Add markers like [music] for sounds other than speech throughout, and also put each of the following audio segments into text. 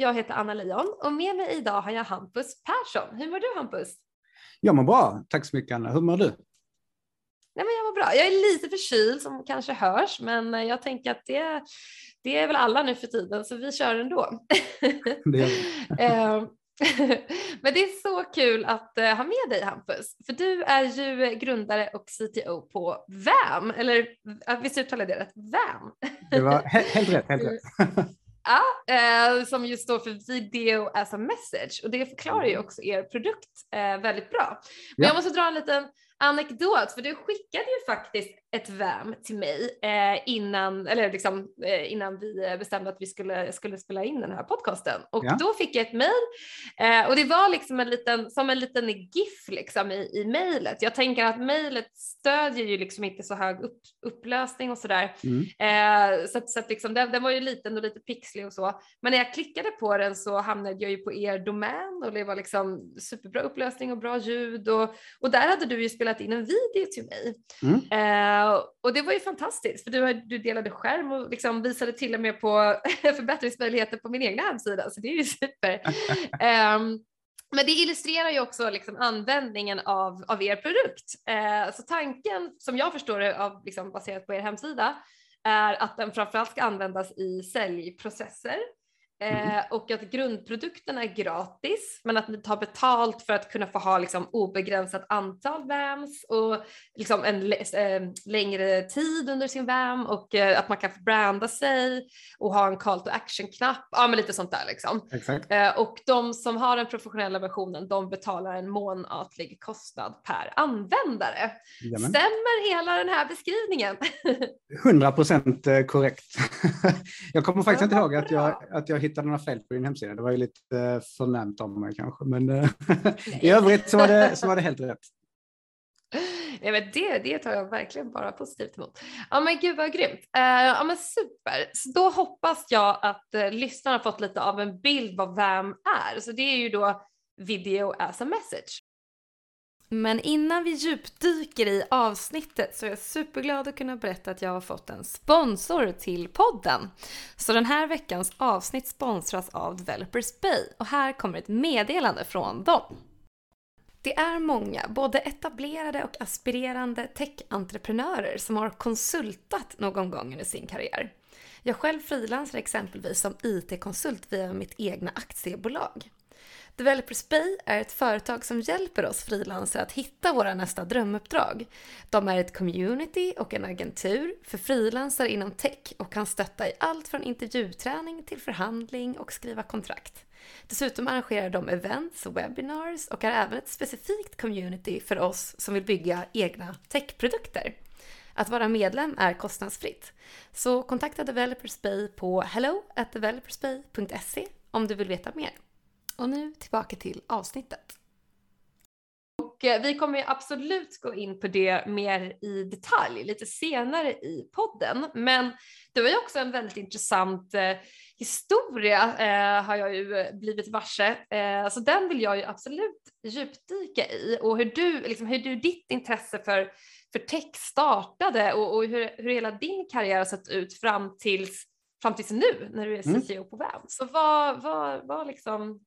jag heter Anna Leon och med mig idag har jag Hampus Persson. Hur mår du Hampus? Jag mår bra, tack så mycket Anna. Hur mår du? Nej, men jag mår bra. Jag är lite förkyld som kanske hörs, men jag tänker att det, det är väl alla nu för tiden, så vi kör ändå. Det [laughs] ehm, [laughs] Men det är så kul att uh, ha med dig Hampus, för du är ju grundare och CTO på VAM, eller uh, visst uttalar jag det rätt? VAM? Det var helt rätt, helt [laughs] rätt. Ja, eh, som just står för video as a message och det förklarar ju mm. också er produkt eh, väldigt bra. Men ja. jag måste dra en liten anekdot, för du skickade ju faktiskt ett VAM till mig eh, innan, eller liksom, eh, innan vi bestämde att vi skulle, skulle spela in den här podcasten. Och ja. då fick jag ett mail eh, och det var liksom en liten, som en liten GIF liksom i, i mejlet. Jag tänker att mejlet stödjer ju liksom inte så hög upp, upplösning och sådär. Mm. Eh, så så liksom, den, den, var ju liten och lite pixlig och så. Men när jag klickade på den så hamnade jag ju på er domän och det var liksom superbra upplösning och bra ljud och, och där hade du ju spelat in en video till mig. Mm. Eh, Uh, och det var ju fantastiskt för du, du delade skärm och liksom visade till och med på [laughs] förbättringsmöjligheter på min egna hemsida så det är ju super. um, [laughs] men det illustrerar ju också liksom användningen av, av er produkt. Uh, så tanken som jag förstår det av, liksom baserat på er hemsida är att den framförallt ska användas i säljprocesser Mm. Eh, och att grundprodukten är gratis men att ni tar betalt för att kunna få ha liksom, obegränsat antal VAMs och liksom, en äh, längre tid under sin VAM och äh, att man kan få branda sig och ha en call to action-knapp, ja men lite sånt där liksom. Äh, och de som har den professionella versionen de betalar en månatlig kostnad per användare. Jamen. Stämmer hela den här beskrivningen? [laughs] 100 procent korrekt. [laughs] jag kommer faktiskt inte ihåg att jag, att jag hittade några fel på din hemsida. Det var ju lite eh, förnämt av mig kanske, men eh, [laughs] i övrigt så var, det, så var det helt rätt. Nej, men det, det tar jag verkligen bara positivt emot. Ja men gud vad grymt. Uh, ja men super. Så då hoppas jag att uh, lyssnarna fått lite av en bild vad VAM är. Så det är ju då video as a message. Men innan vi djupdyker i avsnittet så är jag superglad att kunna berätta att jag har fått en sponsor till podden. Så den här veckans avsnitt sponsras av Developers Bay och här kommer ett meddelande från dem. Det är många, både etablerade och aspirerande tech-entreprenörer som har konsultat någon gång under sin karriär. Jag själv frilansar exempelvis som IT-konsult via mitt egna aktiebolag. Developers Bay är ett företag som hjälper oss frilansare att hitta våra nästa drömuppdrag. De är ett community och en agentur för frilansare inom tech och kan stötta i allt från intervjuträning till förhandling och skriva kontrakt. Dessutom arrangerar de events och webinars och är även ett specifikt community för oss som vill bygga egna techprodukter. Att vara medlem är kostnadsfritt. Så kontakta Developers Bay på hello developersbay.se om du vill veta mer. Och nu tillbaka till avsnittet. Och eh, vi kommer absolut gå in på det mer i detalj lite senare i podden. Men det var ju också en väldigt intressant eh, historia eh, har jag ju blivit varse. Eh, så den vill jag ju absolut djupdyka i och hur du, liksom, hur du ditt intresse för, för tech startade och, och hur, hur hela din karriär har sett ut fram tills fram tills nu när du är CTO mm. på WAM. Så vad, vad, vad liksom,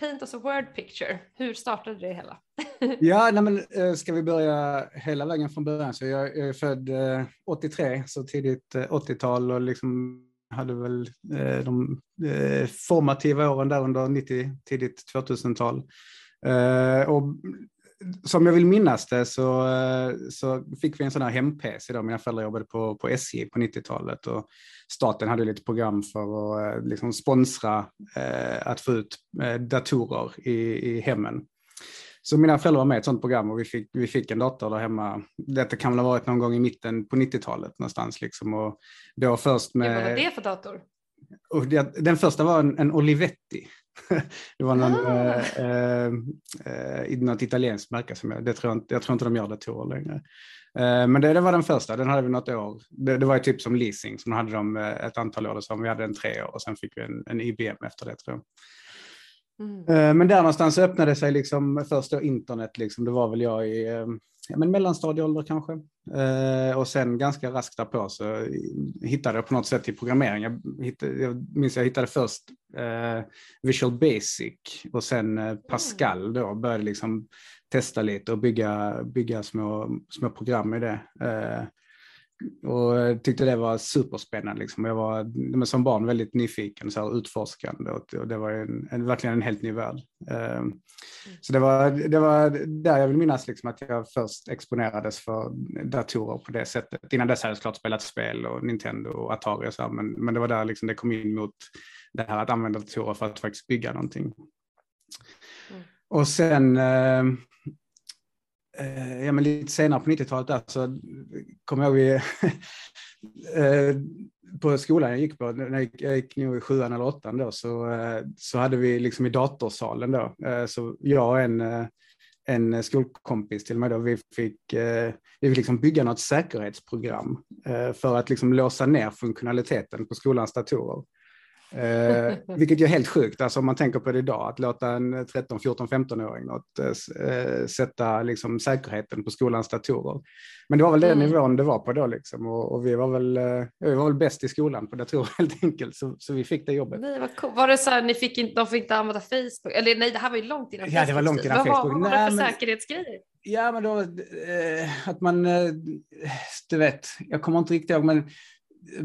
paint us a word picture. Hur startade det hela? [laughs] ja, nej men, eh, ska vi börja hela vägen från början så jag, jag är född eh, 83, så tidigt eh, 80-tal och liksom hade väl de formativa åren där under 90, tidigt 2000-tal. och som jag vill minnas det så, så fick vi en sån här hem-PC då. Mina föräldrar jobbade på, på SJ på 90-talet och staten hade lite program för att eh, liksom sponsra eh, att få ut eh, datorer i, i hemmen. Så mina föräldrar var med i ett sånt program och vi fick, vi fick en dator där hemma. Detta kan väl ha varit någon gång i mitten på 90-talet någonstans. Liksom. Och då först med... Vad var det för dator? Och det, den första var en, en Olivetti. [laughs] det var någon, ah. eh, eh, något italienskt märke som jag, det tror jag, jag tror inte de gör datorer längre. Eh, men det, det, var den första, den hade vi något år. Det, det var typ som leasing, som hade de eh, ett antal år. Så vi hade en tre år och sen fick vi en, en IBM efter det tror jag. Mm. Eh, men där någonstans öppnade sig liksom först då internet. Liksom. Det var väl jag i ja, men mellanstadieålder kanske. Eh, och sen ganska raskt därpå så hittade jag på något sätt till programmering. Jag, hittade, jag minns jag hittade först eh, Visual Basic och sen eh, Pascal då. Började liksom testa lite och bygga, bygga små, små program i det. Och tyckte det var superspännande. Liksom. Jag var som barn väldigt nyfiken, så här, utforskande och, det var en, en, verkligen en helt ny värld. Um, så det var, det var där jag vill minnas liksom, att jag först exponerades för datorer på det sättet. Innan dess hade jag såklart spelat spel och Nintendo och Atari och så här, men, men det var där liksom det kom in mot det här att använda datorer för att faktiskt bygga någonting. Mm. Och sen uh, Eh, ja, men lite senare på 90-talet där så kommer jag ihåg [laughs] eh, på skolan jag gick på, när jag gick, jag gick nog i sjuan eller åttan då, så, eh, så hade vi liksom i datorsalen då, så jag och en, en skolkompis till mig då, vi fick, vi fick liksom bygga något säkerhetsprogram för att liksom låsa ner funktionaliteten på skolans datorer. Eh, vilket är helt sjukt, alltså om man tänker på det idag, att låta en 13, 14, 15-åring eh, sätta liksom, säkerheten på skolans datorer. Men det var väl den mm. nivån det var på då, liksom. och, och, vi, var väl, eh, vi var väl bäst i skolan på datorer [laughs] helt enkelt, så, så vi fick det jobbet. Nej, vad cool. Var det så här, ni fick inte, de fick inte använda Facebook? Eller nej, det här var ju långt innan Ja, det var långt innan Facebook. Vad var det för säkerhetsgrejer? Ja, men då, eh, att man, eh, du vet, jag kommer inte riktigt ihåg, men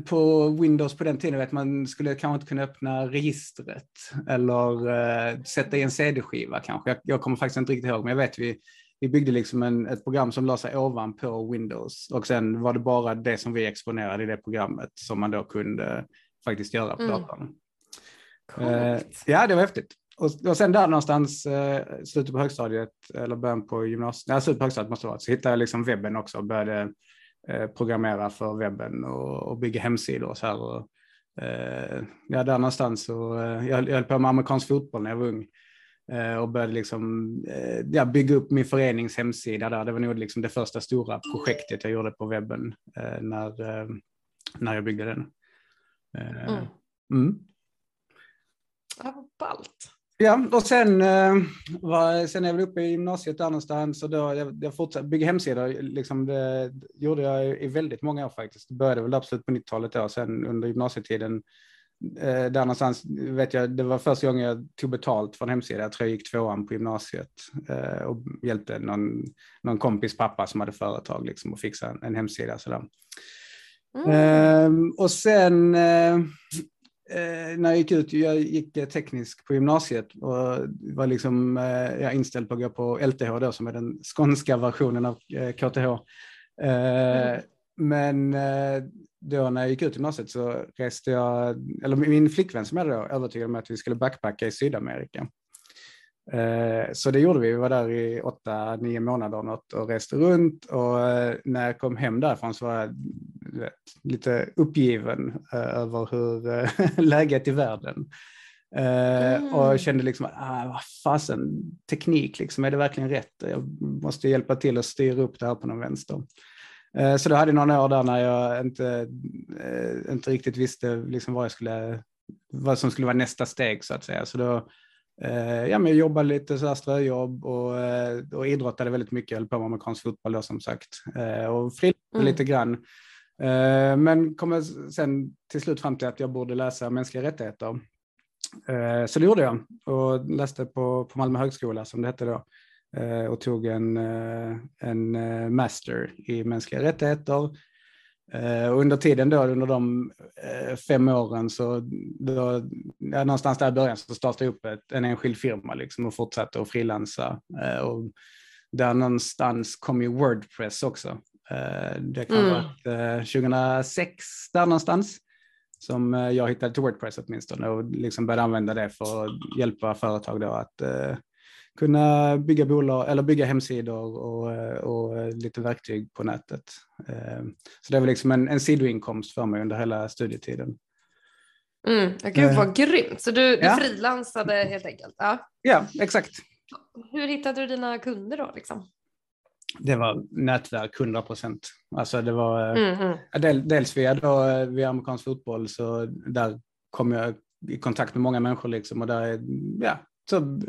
på Windows på den tiden vet man skulle kanske inte kunna öppna registret eller uh, sätta i en CD-skiva kanske. Jag, jag, kommer faktiskt inte riktigt ihåg, men jag vet vi, vi byggde liksom en, ett program som la sig ovanpå Windows och sen var det bara det som vi exponerade i det programmet som man då kunde faktiskt göra på mm. datorn. Uh, ja, det var häftigt. Och, och sen där någonstans, uh, slutet på högstadiet eller början på gymnasiet, nej, slutet på högstadiet måste det vara, så hittade jag liksom webben också och började Eh, programmera för webben och, och bygga hemsidor och så här. Och, eh, ja, där någonstans så, eh, jag, jag höll på med amerikansk fotboll när jag var ung eh, och började liksom, eh, ja, bygga upp min förenings hemsida där. Det var nog liksom det första stora projektet jag gjorde på webben eh, när, när jag byggde den. Mm. Mm. Ja, vad ballt. Ja, och sen, eh, var, sen är jag väl uppe i gymnasiet där någonstans och då jag, jag fortsatte bygga hemsidor. Liksom det gjorde jag i väldigt många år faktiskt. Det började väl absolut på 90-talet då, sen under gymnasietiden. Eh, där någonstans vet jag, det var första gången jag tog betalt för en hemsida. Jag tror jag gick tvåan på gymnasiet eh, och hjälpte någon, någon kompis pappa som hade företag liksom, och fixa en, en hemsida. Sådär. Mm. Eh, och sen när jag gick ut, jag gick eh, teknisk på gymnasiet och var liksom eh, jag inställd på att gå på LTH då, som är den skånska versionen av eh, KTH. Eh, mm. Men eh, då när jag gick ut gymnasiet så reste jag, eller min flickvän som jag då övertygade mig att vi skulle backpacka i Sydamerika. Så det gjorde vi, vi var där i åtta, nio månader något och reste runt och när jag kom hem därifrån så var jag vet, lite uppgiven uh, över hur [laughs] läget i världen. Mm. Och kände liksom, ah, vad fasen, teknik, liksom, är det verkligen rätt? Jag måste hjälpa till att styra upp det här på någon vänster. Så då hade jag några år där när jag inte, inte riktigt visste liksom vad, jag skulle, vad som skulle vara nästa steg så att säga. Så då ja, men jag jobbade lite så ströjobb och, och idrottade väldigt mycket, jag höll på med amerikansk fotboll då som sagt. Och frilansade mm. lite grann. Eh, men kom sen till slut fram till att jag borde läsa mänskliga rättigheter. Eh, så det gjorde jag och läste på, på Malmö högskola som det hette då eh, och tog en, en master i mänskliga rättigheter. Och under tiden då, under de fem åren, så då, ja, någonstans där i början så startade jag upp ett, en enskild firma liksom och fortsatte att frilansa. Och där någonstans kom ju Wordpress också. Eh, det kan mm. vara 2006 där någonstans som eh, jag hittade till Wordpress åtminstone och liksom började använda det för att hjälpa företag då att kunna bygga bolag eller bygga hemsidor och, och lite verktyg på nätet. Uh, så det var liksom en, en sidoinkomst för mig under hela studietiden. Mm. Gud vad uh, grymt, så du, du ja. frilansade helt enkelt? Ja. ja, exakt. Hur hittade du dina kunder då? Liksom? det var nätverk 100 procent. Alltså det var mm -hmm. dels via, då, eh, via amerikansk fotboll så där kom jag i kontakt med många människor liksom och där, ja, så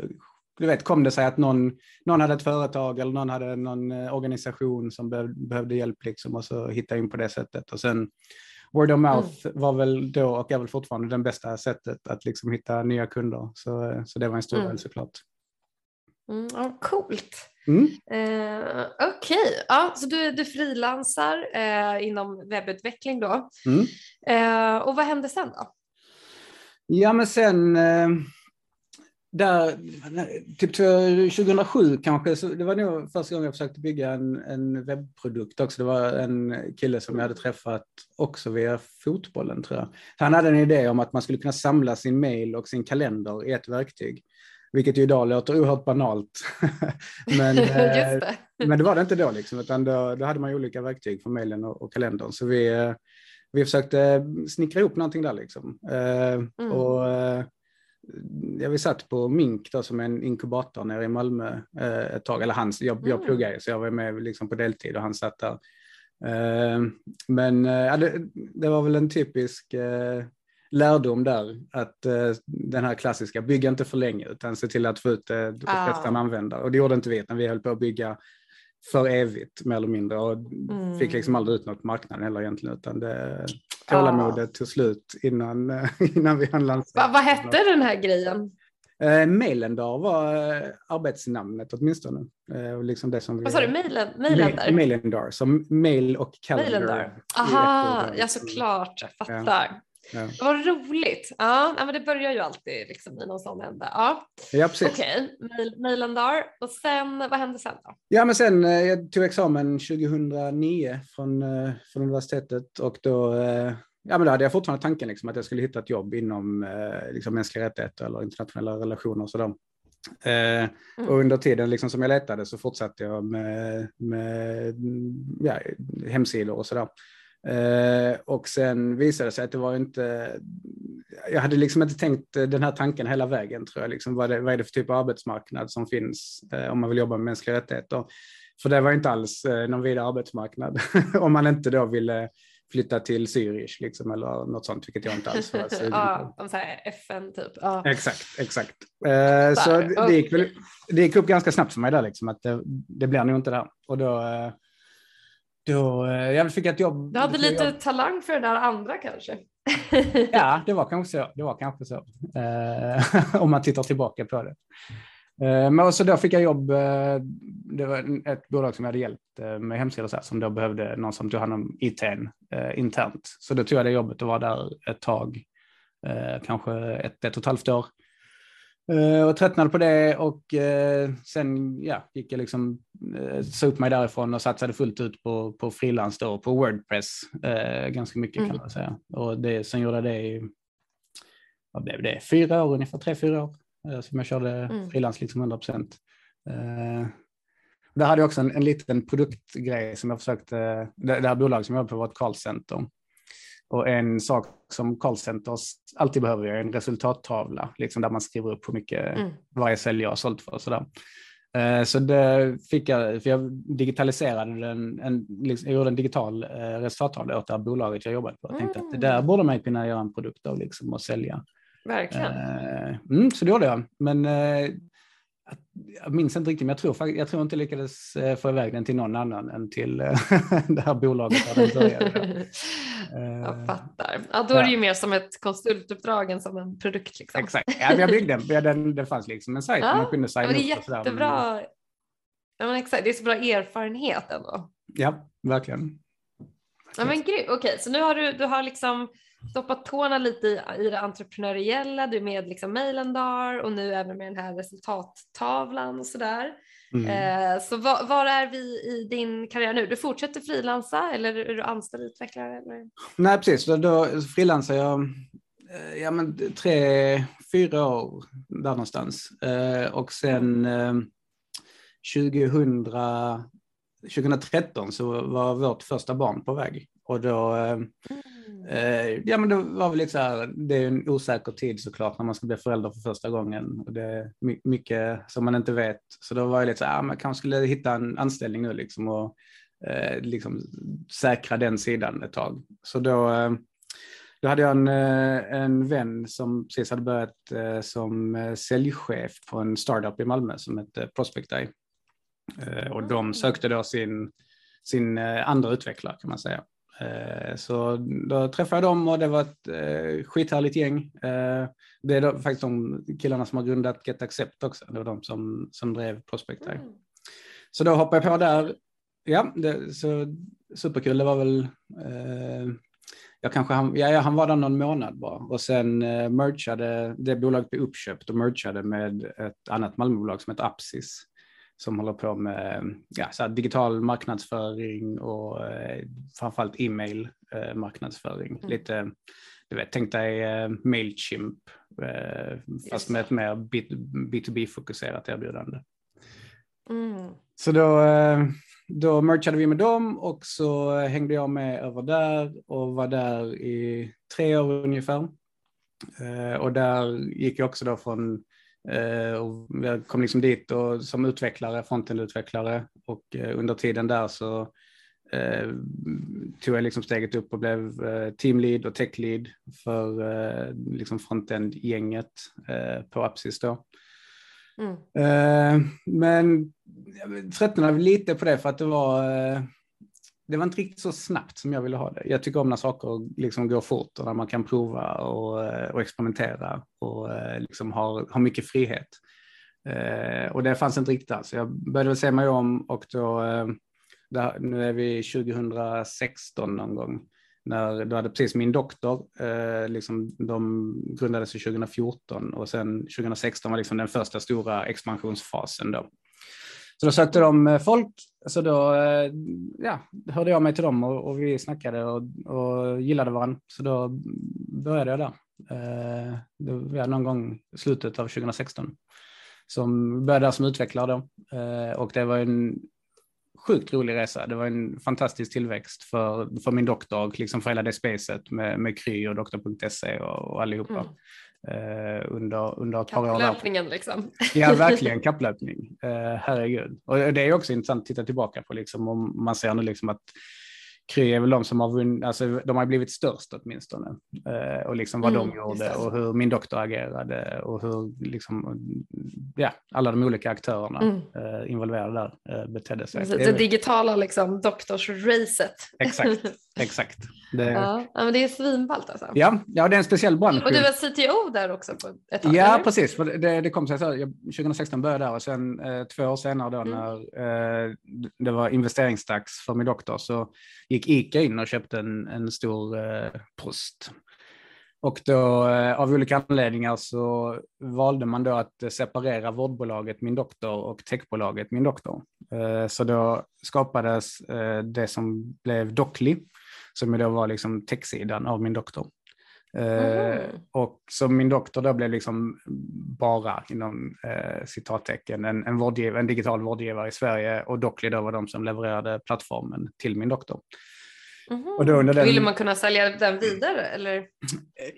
du vet, kom det sig att någon, någon hade ett företag eller någon hade någon eh, organisation som behövde hjälp liksom, och så hittade in på det sättet. Och sen word of mouth mm. var väl då och är väl fortfarande det bästa sättet att liksom hitta nya kunder. Så, så det var en stor mm. del såklart. Mm, ja, coolt. Mm. Eh, Okej, okay. ja, så du, du frilansar eh, inom webbutveckling då. Mm. Eh, och vad hände sen då? Ja, men sen eh, där, typ 2007 kanske, så det var nog första gången jag försökte bygga en, en webbprodukt också. Det var en kille som jag hade träffat också via fotbollen tror jag. Han hade en idé om att man skulle kunna samla sin mail och sin kalender i ett verktyg. Vilket ju idag låter oerhört banalt. [laughs] men, [laughs] det. Eh, men det var det inte då, liksom, utan då, då hade man olika verktyg för mejlen och, och kalendern. Så vi, eh, vi försökte snickra ihop någonting där. Liksom. Eh, mm. Och, ja, vi satt på Mink då, som en inkubator nere i Malmö ett tag. Eller hans, jag, jag mm. pluggade så jag var med liksom, på deltid och han satt där. Men ja, det, det var väl en typisk lärdom där, att uh, den här klassiska, bygga inte för länge utan se till att få ut det uh, efter en användare. Och det gjorde inte vi, utan vi höll på att bygga för evigt mer eller mindre och mm. fick liksom aldrig ut något på marknaden heller egentligen, utan det tålamodet ah. tog slut innan, [laughs] innan vi hann lansera. Va, vad hette den här grejen? Eh, Mailendar var eh, arbetsnamnet åtminstone. Eh, liksom det som vi, Vad sa du, Mailen, Mailendar? Mailendar, som mail och calendar. Aha, ja såklart, jag fattar. Ja. Ja. Vad roligt. Ja, men det börjar ju alltid liksom i någon sån ände. Ja, ja precis. Okej, okay. mailen där. Och sen, vad hände sen då? Ja, men sen, eh, jag tog examen 2009 från, eh, från universitetet och då eh, Ja, men då hade jag fortfarande tanken liksom, att jag skulle hitta ett jobb inom liksom, mänskliga rättigheter eller internationella relationer och sådär. Mm. Och under tiden liksom, som jag letade så fortsatte jag med, med ja, hemsidor och sådär. Eh, och sen visade det sig att det var inte, jag hade liksom inte tänkt den här tanken hela vägen tror jag, liksom, vad, det, vad är det för typ av arbetsmarknad som finns eh, om man vill jobba med mänskliga rättigheter. För det var inte alls eh, någon vidare arbetsmarknad [laughs] om man inte då ville flytta till Zürich liksom, eller något sånt, vilket jag inte alls var sugen [laughs] Ja, de säger FN typ. Ja. Exakt, exakt. Eh, så det, det, gick, det gick upp ganska snabbt för mig där, liksom, att det, det blir nog inte där. Och då, eh, då, eh, jag fick ett jobb. Du hade lite jobb. talang för det där andra kanske? [laughs] ja, det var kanske så. Det var kanske så. Eh, [laughs] om man tittar tillbaka på det. Eh, men så då fick jag jobb. Det var ett bolag som jag hade hjälpt med hemsidor så här, som då behövde någon som tog hand om IT eh, internt. Så då tog jag det jobbet och var där ett tag, kanske ett, ett och ett halvt år. Uh, och tröttnade på det och uh, sen ja, gick jag liksom, uh, sa upp mig därifrån och satsade fullt ut på, på frilans då, på Wordpress ganska mycket mm. kan man säga. Och det, sen gjorde jag det i, vad blev det, fyra år ungefär, tre, fyra år som jag körde mm. frilans liksom 100 procent. där hade jag också en, en liten produktgrej som jag försökte, det, det här bolaget som jag jobbade på var ett callcenter. Och en sak som callcenters alltid behöver är en resultattavla, liksom där man skriver upp hur mycket mm. varje säljare har sålt för. Och sådär. Eh, så det fick jag, för jag digitaliserade den, en, liksom, jag gjorde en digital eh, resultattavla åt det här bolaget jag jobbade på. Jag tänkte mm. att det där mm. borde man kunna göra en produkt av liksom, och sälja. Verkligen. Eh, mm, så det gjorde jag. Men jag minns inte riktigt, men jag tror, jag tror inte lyckades eh, få iväg den till någon annan än till eh, [laughs] det här bolaget där den började. [laughs] jag eh, fattar. Ja, då är det ju mer som ett konsultuppdrag än som en produkt. Liksom. Exakt, ja, jag byggde den. den. Det fanns liksom en sajt ja, man kunde signa upp. Det är jättebra. Ja, men exakt. Det är så bra erfarenhet ändå. Ja, verkligen. Ja, men grymt. Okej, okay, så nu har du, du har liksom stoppat tårna lite i, i det entreprenöriella, du är med liksom Mailendar och nu även med den här resultattavlan och sådär. Mm. Eh, så var, var, är vi i din karriär nu? Du fortsätter frilansa eller är du anställd utvecklare? Eller? Nej precis, då, då frilansar jag eh, ja, men tre, fyra år där någonstans. Eh, och sen eh, 2000, 2013 så var vårt första barn på väg. Och då eh, Eh, ja, men det var väl lite så här, det är en osäker tid såklart när man ska bli förälder för första gången. Och det är mycket som man inte vet. Så då var jag lite så här, man kanske skulle hitta en anställning nu liksom och eh, liksom säkra den sidan ett tag. Så då, eh, då hade jag en, en vän som precis hade börjat som säljchef på en startup i Malmö som hette Prospect Eye. Och de mm. sökte då sin, sin andra utvecklare kan man säga. Eh, så då träffade jag dem och det var ett eh, skithärligt gäng. Eh, det är faktiskt de killarna som har grundat Get Accept också. Det var de som, som drev Prospect här. Mm. Så då hoppade jag på där. Ja, det, så superkul. Det var väl, eh, jag kanske, han, ja, han var där någon månad bara och sen eh, merchade, det bolaget blev uppköpt och merchade med ett annat Malmöbolag som heter Apsis som håller på med ja, så digital marknadsföring och eh, framförallt e-mail eh, marknadsföring. Mm. Lite, du vet, tänk dig eh, Mailchimp eh, fast med ett mer B2B-fokuserat erbjudande. Mm. Så då, eh, då merchade vi med dem och så hängde jag med över där och var där i tre år ungefär. Eh, och där gick jag också då från och jag kom liksom dit och, som utvecklare, frontendutvecklare och eh, under tiden där så eh, tog jag liksom steget upp och blev eh, teamlead och techlead för eh, liksom frontend-gänget eh, på Apsis då. Mm. Eh, men jag tröttnade lite på det för att det var det var inte riktigt så snabbt som jag ville ha det. Jag tycker om när saker liksom går fort och när man kan prova och, eh, och experimentera och eh, liksom har, har mycket frihet. Eh, och det fanns inte riktigt alls. Jag började se mig om och då, eh, där, nu är vi 2016 någon gång, när, då hade precis min doktor, eh, liksom, de grundades 2014 och sen 2016 var liksom den första stora expansionsfasen då. Så då sökte de eh, folk, så då eh, ja, hörde jag mig till dem och, och vi snackade och, och, gillade varandra. Så då började jag där. Eh, det var någon gång i slutet av 2016. Som började där som utvecklare då. Eh, och det var en sjukt rolig resa. Det var en fantastisk tillväxt för, för min doktor, liksom för hela det spacet med, med Kry och doktor.se och, och allihopa. Mm eh, under, under ett par år. Kapplöpningen liksom. Ja, [laughs] verkligen kapplöpning. Eh, herregud. Och det är också intressant att titta tillbaka på, liksom, om man ser nu liksom att Kry är väl de som har vunnit, alltså de har blivit störst åtminstone. Eh, och liksom vad mm, de gjorde och hur min doktor agerade och hur liksom, ja, alla de olika aktörerna mm. eh, involverade där eh, betedde sig. Det, det, digitala liksom, doktorsracet. Exakt, [laughs] exakt. Det... Ja, men det är svinballt alltså. Ja, ja, det är en speciell bransch. Och du var CTO där också på ett tag? Ja, eller? precis. För det, det kom sig så. Jag, 2016 började där och sen eh, två år senare då mm. när eh, det var investeringsdags för min doktor så gick Ica in och köpte en, en stor eh, post. Och då eh, av olika anledningar så valde man då att separera vårdbolaget Min Doktor och techbolaget Min Doktor. Eh, så då skapades eh, det som blev Docly som då var liksom techsidan av min doktor. Mm. och som min doktor då blev liksom bara inom eh, citattecken en, en, en digital vårdgivare i Sverige och Docly då var de som levererade plattformen till min doktor. Mm. Den... Ville man kunna sälja den vidare eller?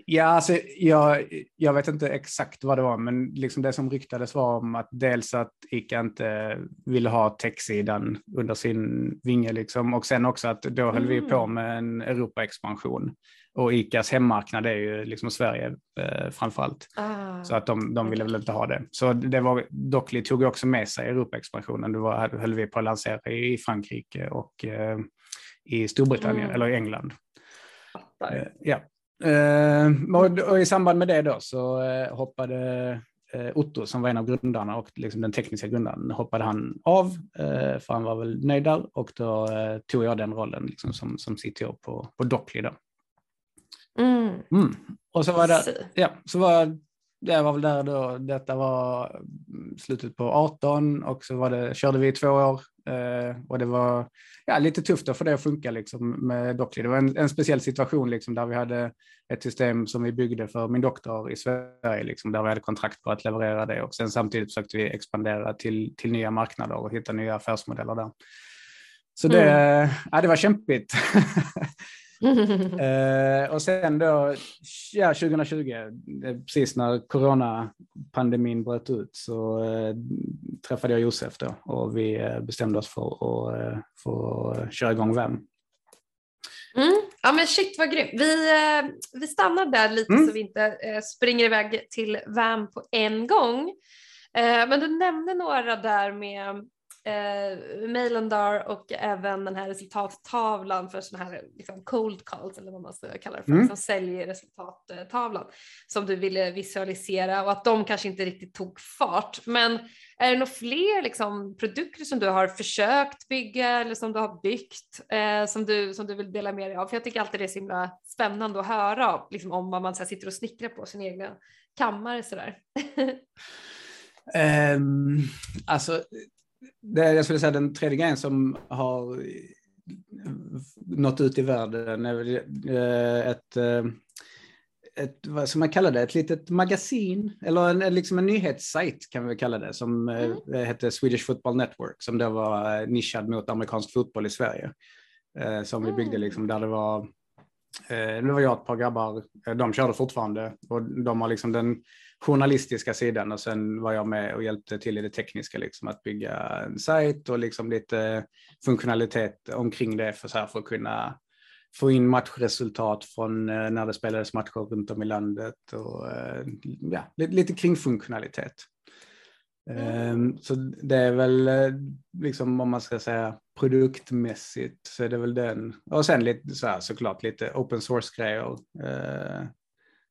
Ja, alltså, jag, jag vet inte exakt vad det var, men liksom det som ryktades var om att dels att ICA inte ville ha techsidan under sin vinge liksom, och sen också att då höll mm. vi på med en Europa-expansion. Och ICAs hemmarknad är ju liksom Sverige eh, framförallt. Ah. Så att de, de ville väl inte ha det. Så det var, Dockley tog också med sig Europa-expansionen. Det var, höll vi på att lansera i Frankrike och eh, i Storbritannien mm. eller i England. Uh, ja. Uh, och, i samband med det då så uh, hoppade Otto som var en av grundarna och liksom den tekniska grundaren hoppade han av för han var väl nöjd där och då tog jag den rollen liksom som, som CTO på, på Dockley då. Mm. Mm. Och så var det, ja, så var det var väl där då, detta var slutet på 18 och så var det, körde vi i två år eh, och det var ja, lite tufft att få det att funka liksom, med Dockley. Det var en, en, speciell situation liksom, där vi hade ett system som vi byggde för min doktor i Sverige, liksom, där vi hade kontrakt på att leverera det och sen samtidigt försökte vi expandera till, till nya marknader och hitta nya affärsmodeller där. Så det, mm. ja, det var kämpigt. [laughs] eh, och sen då, ja, 2020, precis när coronapandemin bröt ut, så eh, träffade jag Josef då och vi eh, bestämde oss för att eh, få köra igång VEM. Mm. Ja men shit vad grymt. Vi, eh, vi stannar där lite mm. så vi inte springer iväg till VAM på en gång. Men du nämnde några där med eh, Mailandar och även den här resultattavlan för sådana här liksom cold calls eller vad man ska kalla det för, mm. liksom säljresultattavlan som du ville visualisera och att de kanske inte riktigt tog fart. Men är det några fler liksom, produkter som du har försökt bygga eller som du har byggt eh, som, du, som du vill dela med dig av? För jag tycker alltid det är så himla spännande att höra liksom, om vad man så här, sitter och snickrar på sin egna kammare sådär. um, [laughs] alltså det, jag skulle säga den tredje grejen som har nått ut i världen är eh, ett, eh, ett, vad ska man kalla det, ett litet magasin, eller en, liksom en nyhetssajt kan vi kalla det, som eh, mm. hette Swedish Football Network, som då var nischad mot amerikansk fotboll i Sverige. Som vi byggde liksom, mm. där det var det var jag och ett par grabbar, de körde fortfarande och de har liksom den journalistiska sidan och sen var jag med och hjälpte till i det tekniska, liksom att bygga en sajt och liksom lite funktionalitet omkring det för, så här, för att kunna få in matchresultat från eh, när det spelades matcher runt om i landet och eh, ja, lite kring funktionalitet. Mm. Ehm, så det är väl eh, liksom om man ska säga produktmässigt så är det väl den. Och sen lite så här såklart lite open source grejer.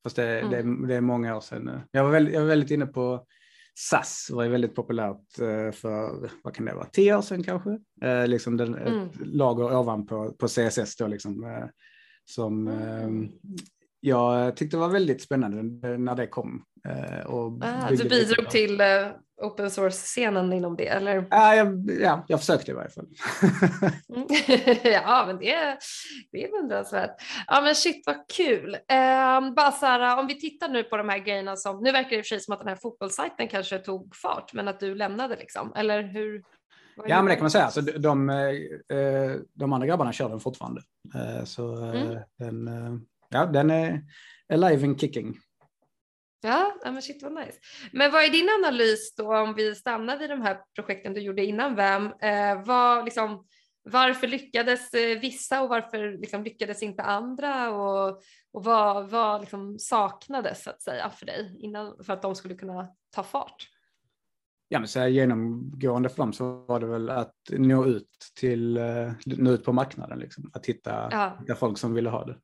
Fast det, mm. det, det, är många år sedan nu. Jag var väldigt, jag var väldigt inne på SAS, var ju väldigt populärt eh, för, vad kan det vara, tio år sedan kanske? Eh, liksom den, mm. ett lager ovanpå på CSS då liksom. Eh, som mm. Jag tyckte var väldigt spännande när det kom. Och ah, du bidrog till open source-scenen inom det eller? Ja, jag, ja, jag försökte i varje fall. [laughs] Mm. [laughs] ja, men det, det är beundransvärt. Ja, men shit vad kul. Eh, bara så här, om vi tittar nu på de här grejerna som, nu verkar det i och för sig som att den här fotbollssajten kanske tog fart, men att du lämnade liksom, eller hur? Ja, men det kan man säga. Alltså, de, de, eh, de andra grabbarna kör den fortfarande. Eh, så mm. den, ja, den är alive and kicking. Ja, men shit vad nice. Men vad är din analys då om vi stannar vid de här projekten du gjorde innan VAM? Eh, vad, liksom, varför lyckades eh, vissa och varför liksom, lyckades inte andra? Och, och vad, vad liksom saknades så att säga för dig innan, för att de skulle kunna ta fart? Ja, men så här, genomgående för dem så var det väl att nå ut till, eh, nå ut på marknaden, liksom. att hitta, ja. hitta folk som ville ha det.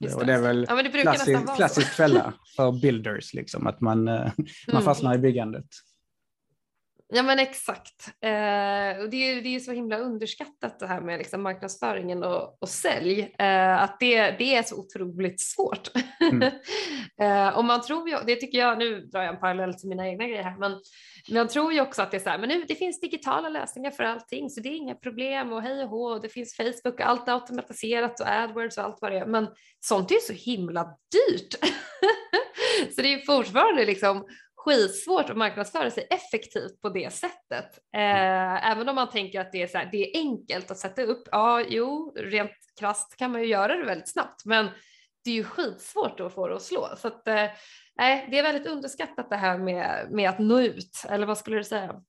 Just och det är väl ja, klassisk, klassisk fälla för builders, liksom, att man, eh, mm. man fastnar i byggandet. Ja men exakt. Eh, och det, är, det är så himla underskattat det här med liksom marknadsföringen och, och sälj. Eh, att det, det är så otroligt svårt. Mm. [laughs] eh, och man tror ju, det tycker jag, nu drar jag en parallell till mina egna grejer här, men man tror ju också att det är så här, men nu, det finns digitala lösningar för allting så det är inga problem och hej och hå, och det finns Facebook och allt är automatiserat och AdWords och allt vad det är. Men sånt är ju så himla dyrt. [laughs] så det är fortfarande liksom skitsvårt att marknadsföra sig effektivt på det sättet. Eh, även om man tänker att det är, så här, det är enkelt att sätta upp. Ja, jo, rent krasst kan man ju göra det väldigt snabbt, men det är ju skitsvårt att få det att slå. Så att, eh, det är väldigt underskattat det här med, med att nå ut, eller vad skulle du säga?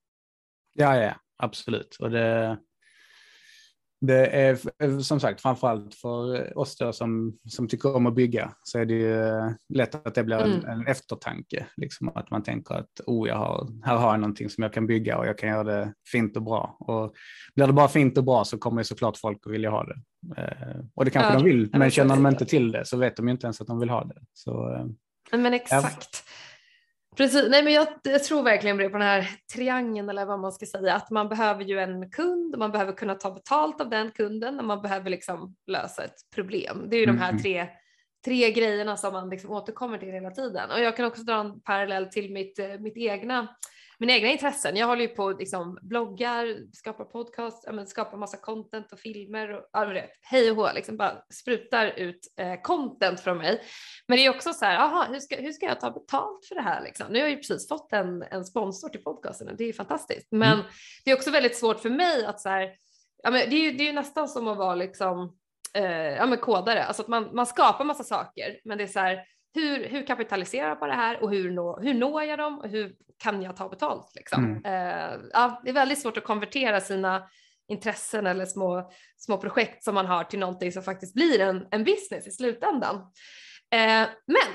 Ja, ja, absolut. Och det, det är som sagt framförallt för oss då som, som tycker om att bygga så är det ju lätt att det blir en, mm. en eftertanke. Liksom, att man tänker att oh, jag har, här har jag någonting som jag kan bygga och jag kan göra det fint och bra. Och blir det bara fint och bra så kommer såklart folk att vilja ha det. Eh, och det kanske ja, de vill, men känner de inte till det så vet de ju inte ens att de vill ha det. Så, eh, men exakt. Ja. Precis, nej men jag, jag, tror verkligen på den här triangeln eller vad man ska säga, att man behöver ju en kund man behöver kunna ta betalt av den kunden och man behöver liksom lösa ett problem. Det är ju de här mm. tre, tre grejerna som man liksom återkommer till hela tiden. Och jag kan också dra en parallell till mitt, eh, mitt egna mina egna intressen. Jag håller ju på liksom bloggar, skapar podcast, ja, skapar massa content och filmer och ja, hej och hå, liksom bara sprutar ut eh, content från mig. Men det är också så här, aha, hur, ska, hur ska jag ta betalt för det här? Liksom? Nu har jag ju precis fått en, en sponsor till podcasten och det är ju fantastiskt. Men mm. det är också väldigt svårt för mig att så här, ja, men det, är ju, det är ju nästan som att vara liksom, eh, ja, men kodare, alltså att man, man skapar massa saker, men det är så här, hur, hur kapitaliserar jag på det här och hur, nå, hur når jag dem och hur kan jag ta betalt? Liksom? Mm. Uh, ja, det är väldigt svårt att konvertera sina intressen eller små, små projekt som man har till någonting som faktiskt blir en, en business i slutändan. Eh, men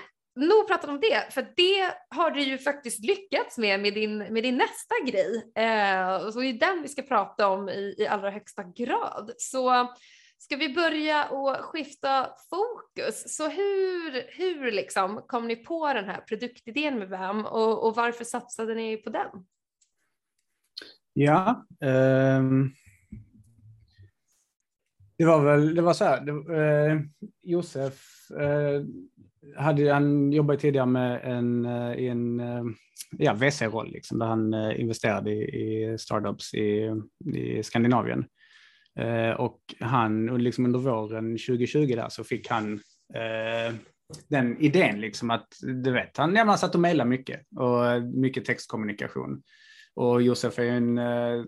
nog pratat om det, för det har du ju faktiskt lyckats med med din, med din nästa grej. Eh, så det är den vi ska prata om i, i allra högsta grad. Så ska vi börja och skifta fokus. Så hur, hur liksom kom ni på den här produktidén med VAM och, och varför satsade ni på den? Ja, um, det var väl det var så här. Det, uh, Josef uh, hade, han jobbade tidigare med en, uh, i en ja, VC-roll, liksom, där han investerade i, i startups i, i Skandinavien och han, liksom under våren 2020 där, så fick han den idén liksom att, du vet, han, ja, satt och mejlade mycket och mycket textkommunikation. Och Josef är en uh,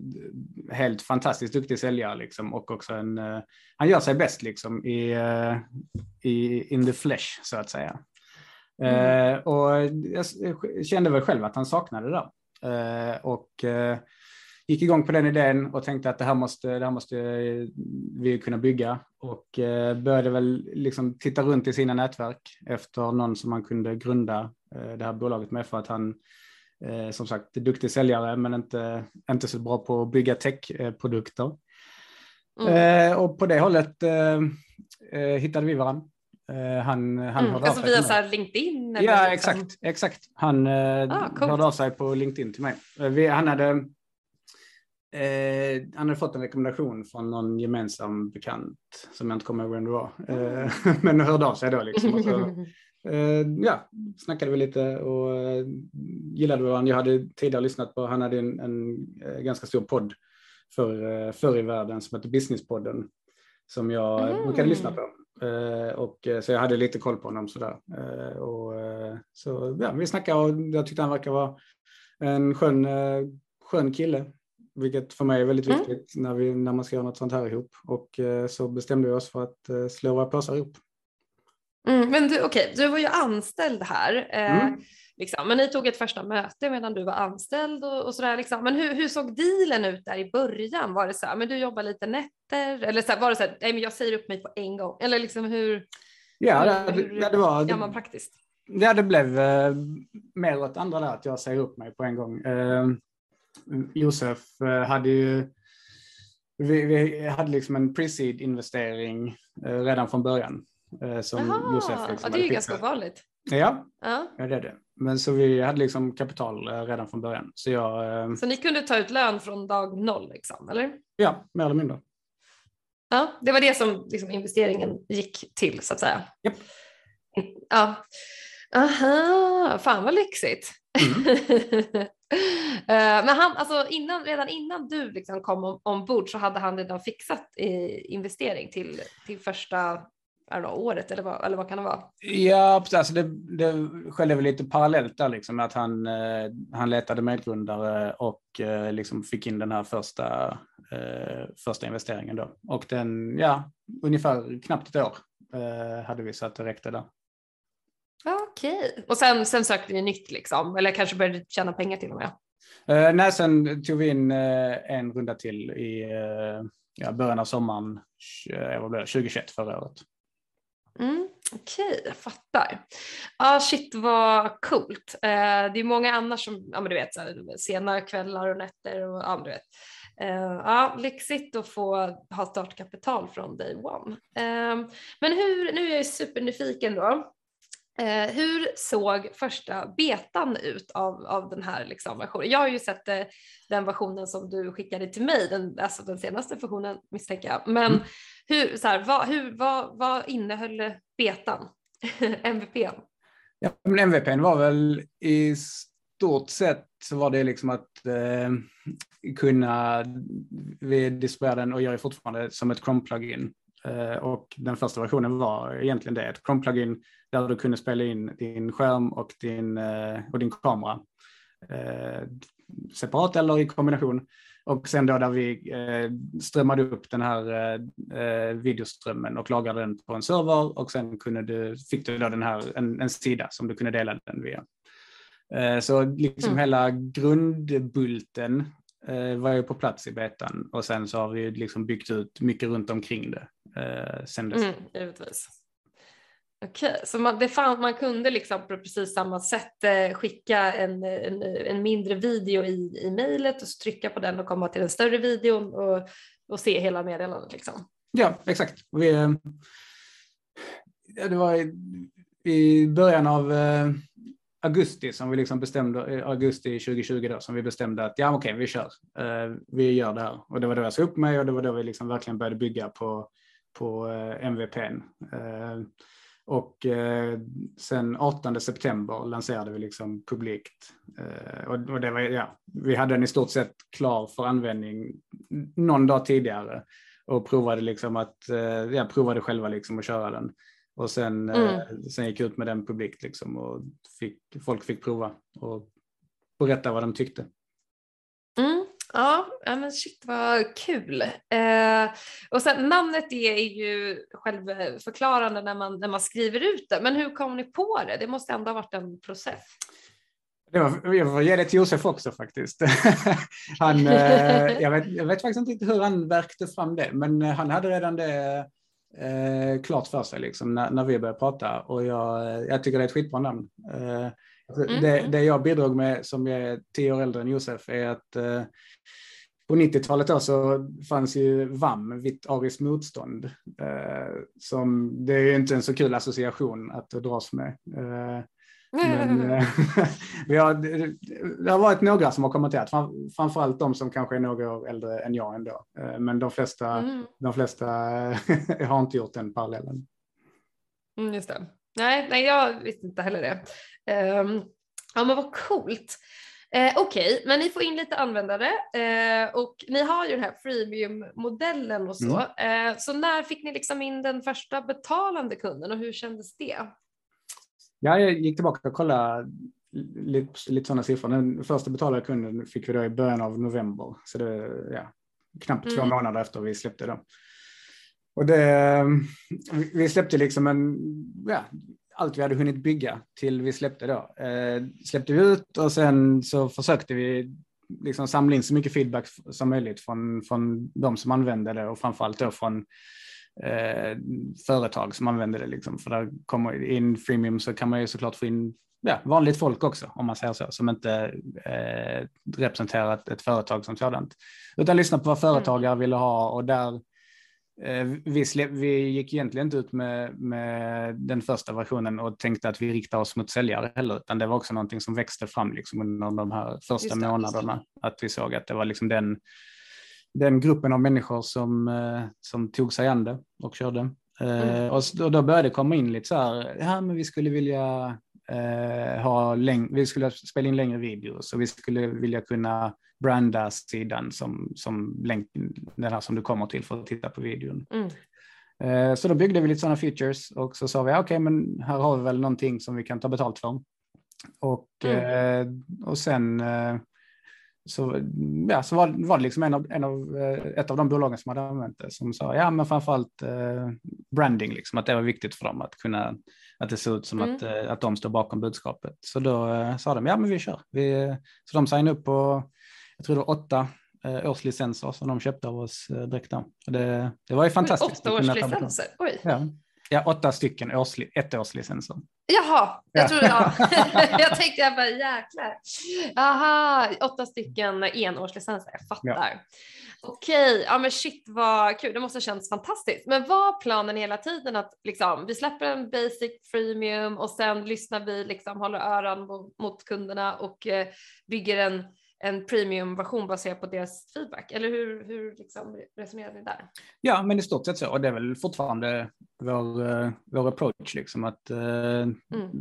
helt fantastiskt duktig säljare liksom, och också en, uh, han gör sig bäst liksom i, uh, i in the flesh så att säga. Mm. och jag kände väl själv att han saknade det där. och gick igång på den idén och tänkte att det här måste, det här måste vi kunna bygga och började väl liksom titta runt i sina nätverk efter någon som man kunde grunda det här bolaget med för att han Eh, som sagt, duktig säljare men inte, inte så bra på att bygga techprodukter. Mm. Eh, och på det hållet eh, eh hittade vi varandra. Eh, han, han mm, hörde alltså av sig via så LinkedIn? Ja, liksom. exakt. exakt. Han eh, ah, hörde av sig på LinkedIn till mig. Vi, han, hade, eh, han hade fått en rekommendation från någon gemensam bekant som jag inte kommer ihåg vem det var. Eh, [laughs] men hörde av sig då. Liksom, så, Eh, ja, snackade vi lite och eh, gillade varandra. Jag hade tidigare lyssnat på, han hade en, en eh, ganska stor podd för, förr i världen som hette Businesspodden som jag mm. brukade lyssna på. och, så jag hade lite koll på honom sådär. och, så ja, vi snackade och jag tyckte han verkar vara en skön, skön kille. Vilket för mig är väldigt mm. viktigt när, vi, när man ska göra något sånt här ihop. Och så bestämde vi oss för att slå våra påsar ihop. Mm, men du, okej, okay, du var ju anställd här. Eh, mm. liksom, men ni tog ett första möte medan du var anställd och, och sådär. Liksom. Men hur, hur såg dealen ut där i början? Var det så här, men du jobbar lite nätter? Eller så här, var det så här, nej men jag säger upp mig på en gång? Eller liksom hur? Ja, det, hur, det, det var... Gör man praktiskt? Ja, det blev eh, mer åt andra där, att jag säger upp mig på en gång. Eh, Josef eh, hade ju vi, vi, hade liksom en pre-seed investering eh, redan från början. Eh, som Aha, Josef liksom ja, det är ju ganska vanligt. Ja, ja. ja, det är det. Men så vi hade liksom kapital redan från början. Så, jag, så ni kunde ta ut lön från dag noll, liksom, eller? Ja, mer eller mindre. Ja, det var det som liksom, investeringen gick till, så att säga. Yep. Ja. Aha, fan vad lyxigt. Mm. [laughs] Eh, men han, alltså innan, redan innan du liksom kom ombord så hade han redan fixat investering till, till första know, året eller vad, eller vad kan det vara? Ja, alltså det, det skedde väl lite parallellt där liksom att han, eh, han letade medgrundare och eh, liksom fick in den här första, första investeringen då. Och den, ja, ungefär knappt ett år hade vi så att det räckte där. Okej, okay. och sen, sen sökte ni nytt liksom, eller kanske började tjäna pengar till och med? Uh, nej, sen tog vi in uh, en runda till i uh, ja, början av sommaren vad blev det, 2021 förra året. Mm, Okej, okay, jag fattar. Ja, ah, shit vad coolt. Eh, det är många annars som, ja men du vet, så här, sena kvällar och nätter och ja, men du vet. Eh, ja, lyxigt att få ha startkapital från day one. Eh, men hur, nu är jag supernyfiken då. Eh, hur såg första betan ut av, av den här liksom versionen? Jag har ju sett eh, den versionen som du skickade till mig, den, alltså den senaste versionen misstänker jag. Men mm. hur, så här, vad, hur, vad, vad innehöll betan, [laughs] MVP? Ja, men MVP var väl i stort sett så var det liksom att eh, kunna, vi distribuerade den och gör det fortfarande som ett Chrome-plugin. Eh, och den första versionen var egentligen det, ett Chrome-plugin där du kunde spela in din skärm och din, eh, och din kamera eh, separat eller i kombination. Och sen då där vi strömmade upp den här videoströmmen och lagrade den på en server och sen kunde du, fick du då den här, en, en sida som du kunde dela den via. Så liksom mm. hela grundbulten eh, var ju på plats i betan och sen så har vi liksom byggt ut mycket runt omkring det eh, sen dess. Mm, givetvis. Okej, okay, så man, det fann, man kunde liksom på precis samma sätt eh, skicka en, en, en, mindre video i, i mejlet och trycka på den och komma till den större videon och, och se hela meddelandet liksom. Ja, exakt. Vi, eh, det var i, i början av eh, augusti som vi liksom bestämde, eh, augusti 2020 då, som vi bestämde att ja okej, okay, vi kör. Eh, vi gör det här. Och det var då jag sa upp mig och det var då vi liksom verkligen började bygga på, på MVPn. Och eh, sen 18 september lanserade vi liksom publikt. Eh, och, och, det var, ja, vi hade den i stort sett klar för användning någon dag tidigare och provade liksom att, eh, ja, provade själva liksom att köra den. Och sen, eh, mm. sen gick ut med den publikt liksom och fick, folk fick prova och berätta vad de tyckte. Ja, men shit vad kul. Eh, och sen namnet det är ju självförklarande när man, när man skriver ut det, men hur kom ni på det? Det måste ändå ha varit en process. Det var, jag får ge det till Josef också faktiskt. [laughs] han, eh, [laughs] jag, vet, jag vet faktiskt inte hur han verkte fram det, men han hade redan det eh, klart för sig liksom, när, när vi började prata och jag, jag tycker det är ett skitbra namn. Eh, mm. det, det jag bidrog med som är tio år äldre än Josef är att eh, på 90-talet då så fanns ju VAM, Vitt ariskt motstånd. Eh, som, det är ju inte en så kul association att dras med. Eh, men eh, [laughs] vi har, det har varit några som har kommenterat, framförallt de som kanske är några år äldre än jag ändå. Eh, men de flesta, mm. de flesta [laughs] har inte gjort den parallellen. Mm, just det. Nej, nej, jag visste inte heller det. Um, ja, men vad coolt. Eh, Okej, okay, men ni får in lite användare eh, och ni har ju den här freemium-modellen och så. Mm. Eh, så när fick ni liksom in den första betalande kunden och hur kändes det? Ja, jag gick tillbaka och kollade lite, lite sådana siffror. Den första betalade kunden fick vi då i början av november, så det är ja, knappt mm. två månader efter vi släppte det. Och det, vi släppte liksom en, ja, allt vi hade hunnit bygga till vi släppte då. Eh, släppte vi ut och sen så försökte vi liksom samla in så mycket feedback som möjligt från, från de som använde det och framförallt då från eh, företag som använder det. Liksom. För där kommer in freemium så kan man ju såklart få in ja, vanligt folk också, om man säger så, som inte eh, representerar ett, ett, företag som sådant. Utan lyssna på vad företagare mm. ville ha och där vi, släpp, vi gick egentligen inte ut med, med, den första versionen och tänkte att vi riktar oss mot säljare heller, utan det var också någonting som växte fram liksom under de här första månaderna. Att vi såg att det var liksom den den gruppen av människor som, eh, som tog sig an det och körde. Eh, mm. Och, då började det komma in lite så här, ja men vi skulle vilja eh, ha läng- vi skulle spela in längre videos och vi skulle vilja kunna branda sidan som, som länk, den här som du kommer till för att titta på videon. Mm. Eh, så då byggde vi lite sådana features och så sa vi, okej okay, men här har vi väl någonting som vi kan ta betalt för. Och, mm. eh, och sen eh, så, ja, så var, var det liksom en av, en av, eh, ett av de bolagen som hade använt det som sa, ja men framförallt eh, branding, liksom, att det var viktigt för dem att kunna, att det såg ut som mm. att, eh, att de står bakom budskapet. Så då eh, sa de, ja men vi kör. Vi, så de signade upp på, jag tror det var åtta eh, årslicenser som de köpte av oss direkt. Det, det var ju fantastiskt. Åtta årslicenser, oj. Ja. Ja, åtta stycken årsli, ettårslicenser. Jaha, jag ja. trodde, ja. [laughs] [laughs] jag tänkte jag bara jäklar. Jaha, åtta stycken enårslicenser, jag fattar. Ja. Okej, ja men shit vad kul, det måste ha känts fantastiskt. Men var planen hela tiden att liksom, vi släpper en basic freemium och sen lyssnar vi, liksom, håller öron mot, mot kunderna och eh, bygger en en premiumversion baserad på deras feedback? Eller hur, hur liksom resonerar ni där? Ja, men i stort sett så. Och det är väl fortfarande vår, uh, vår approach, liksom att uh, mm.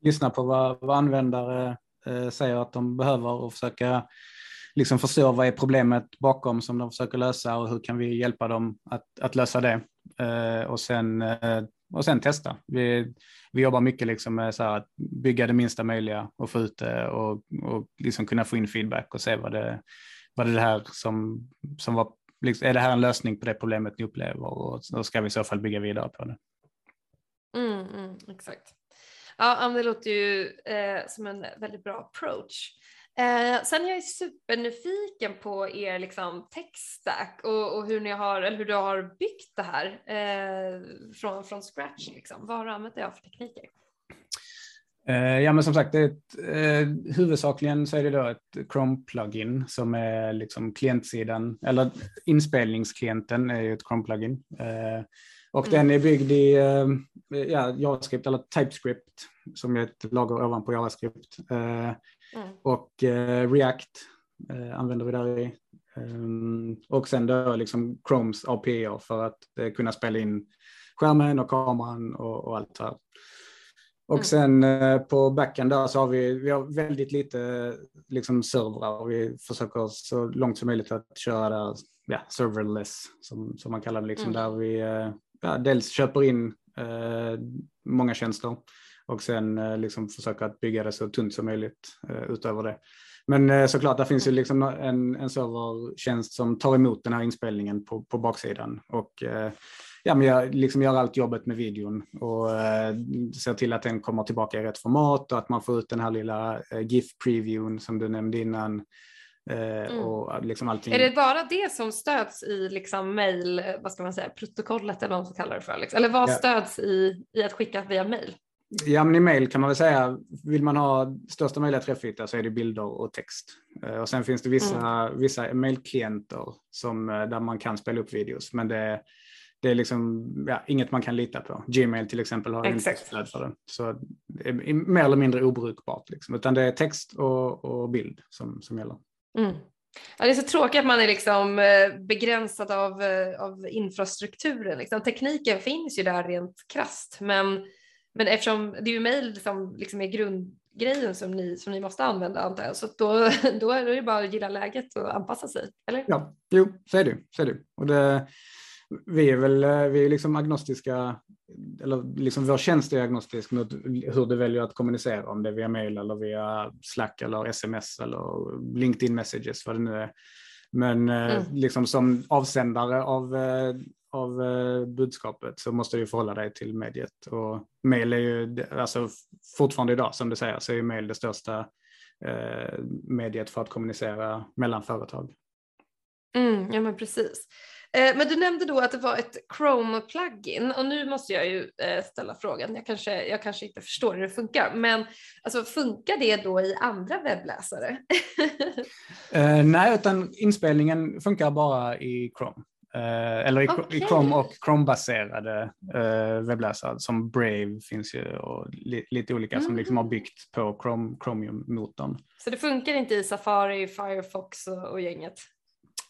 lyssna på vad, vad användare uh, säger att de behöver och försöka liksom förstå vad är problemet bakom som de försöker lösa och hur kan vi hjälpa dem att, att lösa det. och sen och sen testa. Vi, vi jobbar mycket liksom med så att bygga det minsta möjliga och få ut det och, och liksom kunna få in feedback och se vad det, vad det är här som, som var, liksom, är det här en lösning på det problemet ni upplever och då ska vi i så fall bygga vidare på det. Mm, mm, exakt. Ja, det låter ju eh, som en väldigt bra approach. Eh, sen är jag supernyfiken på er liksom tech-stack och, och, hur ni har, eller hur du har byggt det här eh, från, från scratch. Liksom. Vad har du använt dig av för tekniker? Eh, ja, men som sagt, det är ett, eh, huvudsakligen så är det då ett Chrome-plugin som är liksom klientsidan, eller inspelningsklienten är ju ett Chrome-plugin. Eh, och mm. den är byggd i eh, ja, JavaScript eller TypeScript som är ett lager ovanpå JavaScript. Eh, mm. Och eh, React använder vi där i. och sen då liksom Chromes API för att kunna spela in skärmen och kameran och, och allt det här. Och mm. sen eh, på backen där så har vi, vi har väldigt lite liksom servrar och vi försöker så långt som möjligt att köra där, ja, serverless som, som man kallar det, liksom, mm. där vi eh, ja, dels köper in eh, många tjänster och sen eh, liksom försöker att bygga det så tunt som möjligt eh, utöver det. Men eh, såklart, där finns ju mm. liksom en, en servertjänst som tar emot den här inspelningen på, på baksidan och ja, men jag liksom gör allt jobbet med videon och eh, ser till att den kommer tillbaka i rätt format och att man får ut den här lilla GIF-previewn som du nämnde innan. Mm. och liksom allting. Är det bara det som stöds i liksom mail, vad ska man säga, protokollet eller vad man kallar det för? Liksom? Eller vad ja. stöds i, i att skicka via mail? Ja, men i mail kan man väl säga, vill man ha största möjliga träffyta så är det bilder och text. Eh, och sen finns det vissa, mm. vissa mailklienter som, eh, där man kan spela upp videos, men det, det är liksom ja, inget man kan lita på. Gmail till exempel har inte stöd för det. Så det är mer eller mindre obrukbart, liksom. utan det är text och, och bild som, som gäller. Mm. Ja, det är så tråkigt att man är liksom eh, begränsad av, av infrastrukturen. Liksom. Tekniken finns ju där rent krast, men, men eftersom det är ju mejl som liksom är grundgrejen som ni, som ni måste använda antar jag, så då, [laughs] då är det bara att gilla läget och anpassa sig, eller? Ja, jo, så är det. Så är det. Och det vi är väl eh, vi är liksom agnostiska, eller liksom vår tjänst är agnostisk mot hur du väljer att kommunicera, om det är via mail eller via Slack eller sms eller LinkedIn messages, vad det nu är. Men eh, mm. liksom som avsändare av, eh, av budskapet så måste du förhålla dig till mediet. Och mail är ju, alltså fortfarande idag som du säger, så är mail det största eh, mediet för att kommunicera mellan företag. Mm, ja men precis. Eh, men du nämnde då att det var ett Chrome-plugin och nu måste jag ju eh, ställa frågan, jag kanske, jag kanske inte förstår hur det funkar, men alltså, funkar det då i andra webbläsare? [laughs] nej, utan inspelningen funkar bara i Chrome. Uh, eller i, okay. i, Chrome och Chrome-baserade uh, webbläsare som Brave finns ju och li, lite olika mm. som liksom har byggt på Chrome, Chromium-motorn. Så det funkar inte i Safari, Firefox och, och gänget?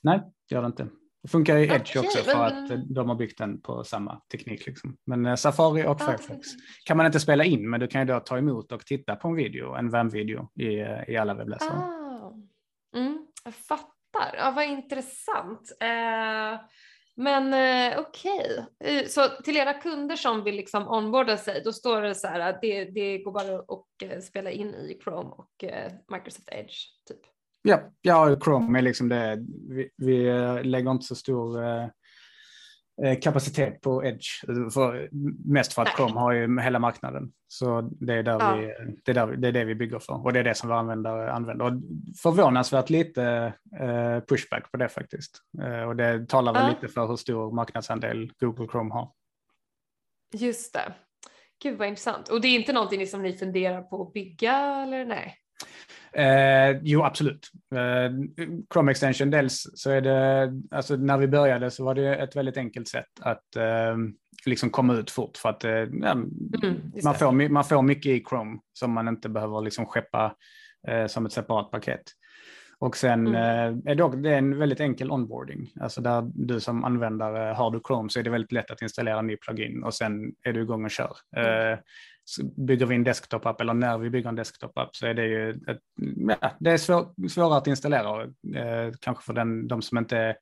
Nej, det gör det inte. Det funkar i Edge okay, också för men... att de har byggt den på samma teknik. Liksom. Men eh, Safari och Firefox kan man inte spela in, men du kan ju då ta emot och titta på en video, en VAM-video i, eh, i alla webbläsare. Ah. Mm, jag fattar, ja, vad intressant. Eh, men eh, okej, okay. Så till era kunder som vill liksom onboarda sig, då står det så här att det, det går bara att eh, spela in i Chrome och eh, Microsoft Edge typ? Ja, ja Chrome är liksom det. Vi, vi lägger inte så stor kapacitet på Edge. För, mest för att Chrome har ju hela marknaden. Så det är, där ja. vi, det, är där, det är det vi bygger för och det är det som vi användare använder. Och förvånansvärt lite eh, pushback på det faktiskt. Eh, och det talar väl ja. lite för hur stor marknadsandel Google Chrome har. Just det. Gud vad intressant. Och det är inte någonting som ni funderar på att bygga eller nej? Eh, jo, absolut. Eh, Chrome Extension, dels så är det, alltså när vi började så var det ett väldigt enkelt sätt att eh, liksom komma ut fort för att eh, ja, mm, man, får, man får mycket i Chrome som man inte behöver liksom skeppa eh, som ett separat paket. Och sen mm. Eh, är det, det är en väldigt enkel onboarding. Alltså där du som användare har du Chrome så är det väldigt lätt att installera en ny plugin och sen är du igång och kör. Mm bygger vi en desktop-app eller när vi bygger en desktop-app så är det ju ett, ja, det är svår, svårare att installera. Eh, kanske för den, de som inte är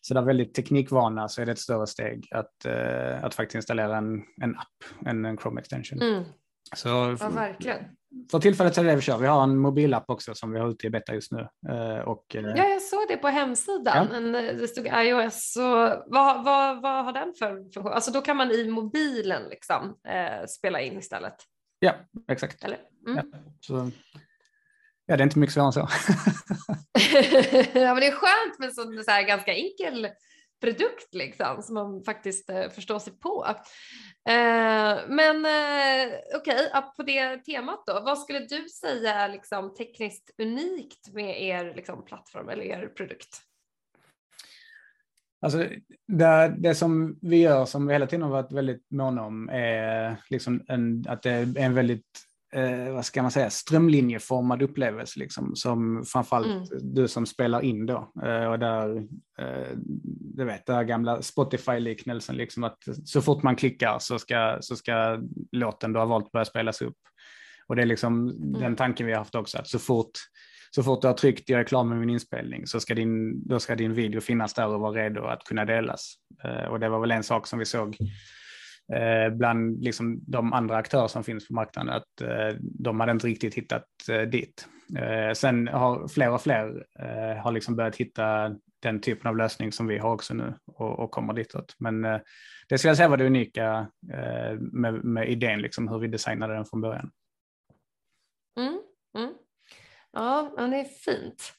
så där väldigt teknikvana så är det ett större steg att, eh, att faktiskt installera en, en app, en, en Chrome extension. Mm. Så, ja, verkligen. För tillfället så är det det vi kör. Vi har en mobilapp också som vi har ute i beta just nu. Eh, och, eh, ja, jag såg det på hemsidan. Ja. En, det stod iOS. Så vad, vad, vad har den för funktion? Alltså då kan man i mobilen liksom, eh, spela in istället? Ja, exakt. Eller? Mm. Ja, så, Ja, det är inte mycket svårare än så. [laughs] [laughs] ja, men det är skönt med en så här ganska enkel produkt liksom som man faktiskt eh, förstår sig på. Eh, men eh, okej, okay, på det temat då, vad skulle du säga är liksom tekniskt unikt med er liksom, plattform eller er produkt? Alltså, det, det som vi gör, som vi hela tiden har varit väldigt måna om, är liksom en, att det är en väldigt eh, vad ska man säga, strömlinjeformad upplevelse, liksom, som framförallt mm. du som spelar in då. Eh, och där, eh, du vet, den gamla Spotify-liknelsen, liksom, att så fort man klickar så ska, så ska låten du har valt börja spelas upp. Och det är liksom mm. den tanken vi har haft också, att så fort så fort du har tryckt jag är klar med min inspelning så ska din, då ska din video finnas där och vara redo att kunna delas. Eh, och det var väl en sak som vi såg Eh, bland liksom, de andra aktörer som finns på marknaden, att eh, de hade inte riktigt hittat eh, dit. sen har fler och fler har liksom börjat hitta den typen av lösning som vi har också nu och, och kommer ditåt. Men det skulle jag säga var det unika med, med idén, liksom, hur vi designade den från början. Mm, mm. Ja, ja, det är fint.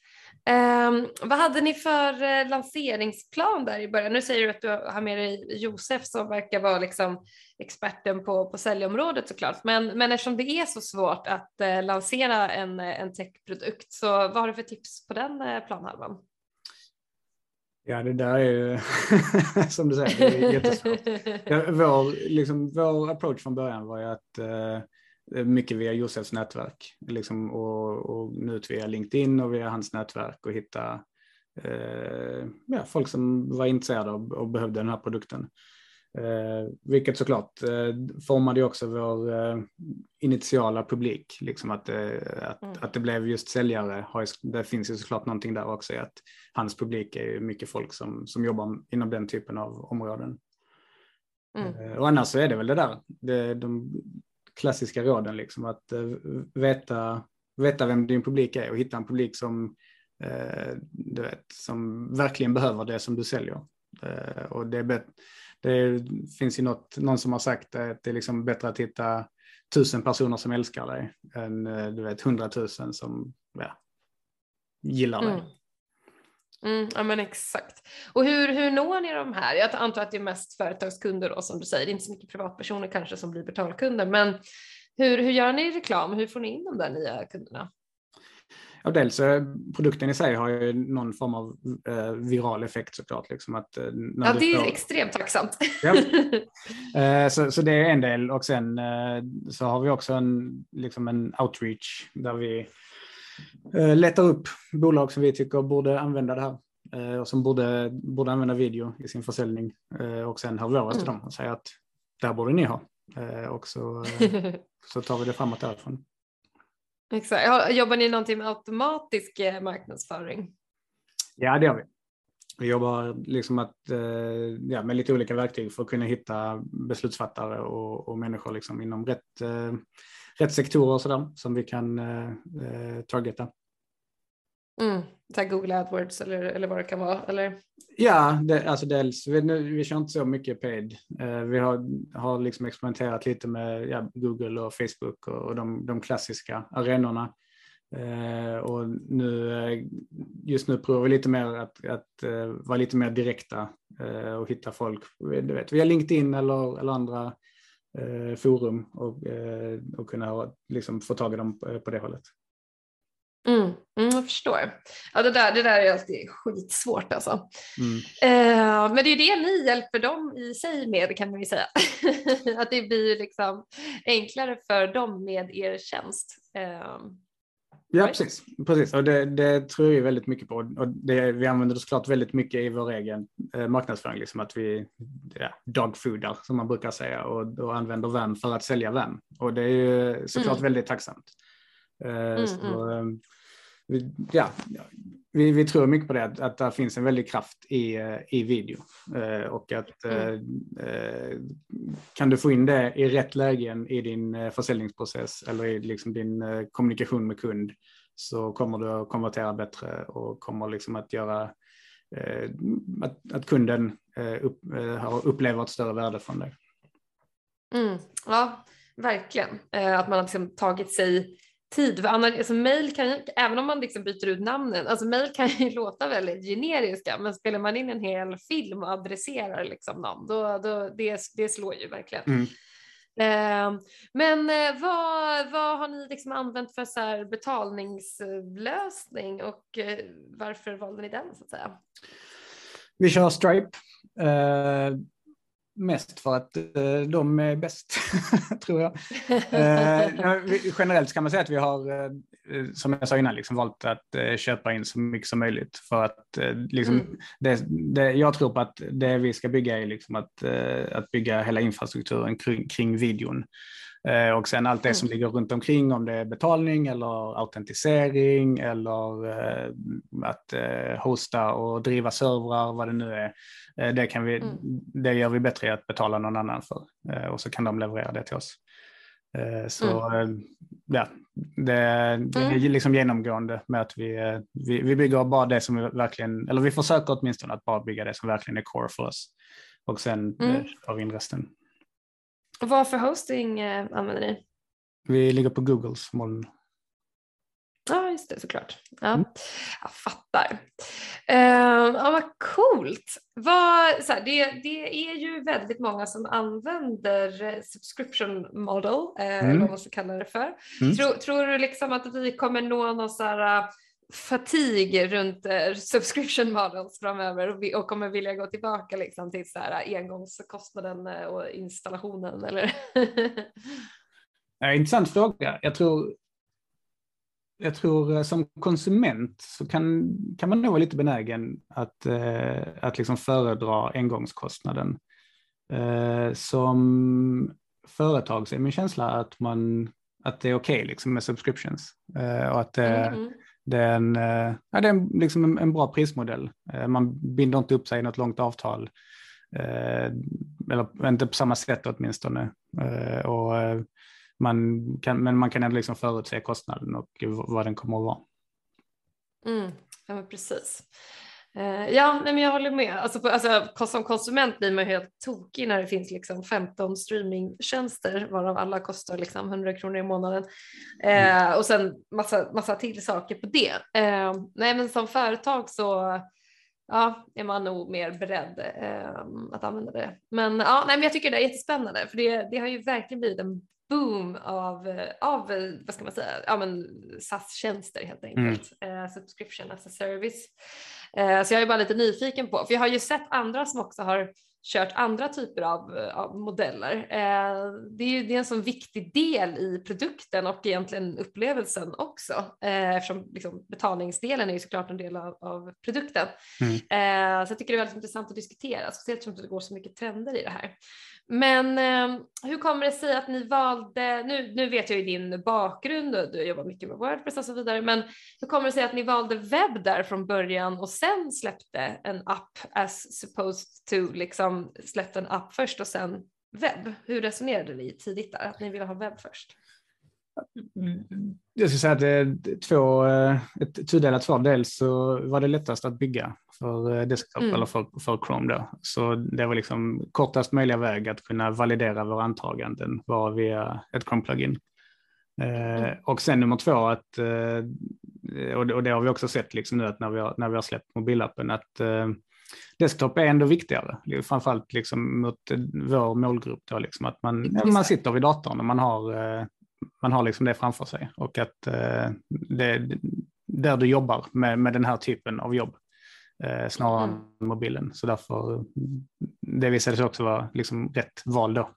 Um, vad hade ni för uh, lanseringsplan där i början? Nu säger du att du har med dig Josef som verkar vara liksom experten på, på säljområdet såklart. Men, men eftersom det är så svårt att uh, lansera en, en techprodukt så vad har du för tips på den uh, planhalvan? Ja, det där är ju [laughs] som du säger, det är jättesvårt. [laughs] vår, liksom, vår approach från början var ju att Eh, mycket via Josefs nätverk liksom, och, och nu via LinkedIn och via hans nätverk och hitta eh, ja, folk som var intresserade och, och behövde den här produkten. Eh, vilket såklart eh, formade också vår eh, initiala publik, liksom att, eh, att, mm. att det blev just säljare. Har, det finns ju såklart någonting där också i att hans publik är mycket folk som, som jobbar inom den typen av områden. Mm. Eh, och annars så är det väl det där, det, de, klassiska råden, liksom, att eh, veta, veta vem din publik är och hitta en publik som, eh, du vet, som verkligen behöver det som du säljer. Eh, och det, det, finns ju något, någon som har sagt att det är liksom bättre att hitta tusen personer som älskar dig än eh, du vet hundratusen som ja, gillar dig. Mm. Mm, ja men exakt. Och hur, hur når ni de här? Jag antar att det är mest företagskunder då som du säger, inte så mycket privatpersoner kanske som blir betalkunder, men hur, hur gör ni reklam? Hur får ni in de där nya kunderna? Ja, dels eh, produkten i sig har ju någon form av eh, viral effekt såklart. Liksom att, eh, ja, det är får... extremt tacksamt. Ja. [laughs] eh, så, så det är en del och sen eh, så har vi också en, liksom en outreach där vi letar upp bolag som vi tycker borde använda det här eh, och som borde, borde använda video i sin försäljning eh, och sen hör vi av oss till mm. dem och säger att det här borde ni ha eh, och så, eh, [laughs] så tar vi det framåt därifrån. Exakt. Jobbar ni någonting med automatisk eh, marknadsföring? Ja, det gör vi. Vi jobbar liksom att, ja, med lite olika verktyg för att kunna hitta beslutsfattare och, och människor liksom inom rätt rätt sektorer och sådär som vi kan eh, eh, targeta. Mm, så Google AdWords eller, eller vad det kan vara? Eller? Ja, det, alltså dels, vi, nu, vi kör inte så mycket paid. Eh, vi har, har liksom experimenterat lite med ja, Google och Facebook och, och de, de klassiska arenorna. Eh, och nu, eh, just nu provar vi lite mer att, att uh, vara lite mer direkta uh, och hitta folk du vet, via LinkedIn eller, eller andra eh, forum och, eh, och kunna ha, liksom, få tag i dem på, på det hållet. Mm, mm, jag förstår. Ja, det, där, det där är alltid skitsvårt alltså. Mm. Eh, men det är det ni hjälper dem i sig med kan man ju säga. [laughs] att det blir liksom enklare för dem med er tjänst. Eh, Ja, precis. precis. Och det, det tror jag väldigt mycket på. Och det, vi använder det såklart väldigt mycket i vår egen eh, marknadsföring, liksom att vi ja, dogfoodar som man brukar säga och, och använder vem för att sälja vem. Och det är ju såklart mm. väldigt tacksamt. Eh, mm, så, mm. Eh, ja, vi, vi tror mycket på det, att, att det finns en väldig kraft i, eh, i video. Eh, och att mm. eh, kan du få in det i rätt lägen i din försäljningsprocess eller i liksom din kommunikation med kund så kommer du att konvertera bättre och kommer liksom att göra att, att kunden upp, upplever ett större värde från dig. Mm, ja, verkligen. Att man har liksom tagit sig tid. För annars, alltså, mail kan, även om man liksom byter ut namnen, alltså mail kan ju [laughs] låta väldigt generiska, men spelar man in en hel film och adresserar liksom någon, då, då, det, det slår ju verkligen. Mm. Eh, men eh, vad, vad har ni liksom använt för så betalningslösning och eh, varför valde ni den så att säga? Vi kör Stripe. Mest för att eh, de är bäst, [laughs] tror jag. [laughs] Eh, generellt kan man säga att vi har, eh, som jag sa innan, liksom valt att köpa in så mycket som möjligt. För att liksom, mm. det, det, jag tror på att det vi ska bygga är liksom att, att bygga hela infrastrukturen kring, kring videon. Och sen allt det som mm. ligger runt omkring, om det är betalning eller autentisering eller att hosta och driva servrar, vad det nu är Eh, det, kan vi, mm. det gör vi bättre i att betala någon annan för eh, och så kan de leverera det till oss. Eh, så mm. ja, det, det är mm. liksom genomgående med att vi, vi, vi bygger bara det som verkligen, eller vi försöker åtminstone att bara bygga det som verkligen är core för oss. Och sen mm. tar vi in resten. Vad för hosting använder ni? Vi ligger på Googles moln. Ja, just det, såklart. Ja. Mm. Jag fattar. Uh, ja, vad coolt. Vad, så här, det, det är ju väldigt många som använder subscription model, uh, mm. eller vad man ska kalla det för. Mm. Tror, tror du liksom att vi kommer nå någon så här, fatig runt uh, subscription models framöver och, vi, och kommer vilja gå tillbaka liksom, till så här, engångskostnaden och installationen? Eller? [laughs] intressant fråga. Jag tror jag tror eh, som konsument så kan, kan man nog vara lite benägen att, eh, att liksom föredra engångskostnaden. Eh, som företag så är min känsla att, man, att det är okej okay liksom med subscriptions. Eh, och att mm det är, en, eh, ja, det är en, liksom en, en, bra prismodell. Eh, man binder inte upp sig i något långt avtal. Eh, eller inte på samma sätt åtminstone. och, man kan, men man kan ändå liksom förutse kostnaden och vad den kommer att vara. Mm, ja, precis. Uh, ja, nej, men jag håller med. Alltså, på, alltså, som konsument blir man helt tokig när det finns liksom 15 streamingtjänster varav alla kostar liksom 100 kronor i månaden. Uh, mm. Och sen massa, massa till saker på det. Uh, nej, men som företag så ja, är man nog mer beredd att använda det. Men, ja, nej, men jag tycker det är jättespännande för det, det har ju verkligen blivit en boom av, av vad ska man säga, ja men SAS-tjänster helt enkelt. Mm. Uh, subscription as a service. Uh, så jag är bara lite nyfiken på, för jag har ju sett andra som också har kört andra typer av, av modeller. Uh, det är ju det är en sån viktig del i produkten och egentligen upplevelsen också eftersom liksom, betalningsdelen är ju såklart en del av, av produkten. Mm. så jag tycker det är väldigt intressant att diskutera, speciellt som det går så mycket trender i det här. Men eh, hur kommer det sig att ni valde, nu, nu vet jag ju din bakgrund och du jobbar mycket med Wordpress och så vidare, men hur kommer det sig att ni valde webb där från början och sen släppte en app as supposed to, liksom släppte en app först och sen webb? Hur resonerade ni tidigt där, att ni ville ha webb först? Mm, jag skulle säga att det är två, eh, ett tudelat svar. Dels så var det lättast att bygga för eh, desktop mm. eller för, för Chrome då. Så det var liksom kortast möjliga väg att kunna validera våra antaganden var via ett Chrome-plugin. Eh, mm. och sen nummer två, att, och, det, och det har vi också sett liksom nu att när vi har, när vi har släppt mobilappen, att desktop är ändå viktigare, framförallt liksom mot vår målgrupp. Då, liksom att man, man sitter vid datorn och man har man har liksom det framför sig och att eh, det är där du jobbar med, med den här typen av jobb eh, snarare mm. än mobilen. Så därför, det visade sig också vara liksom rätt val då.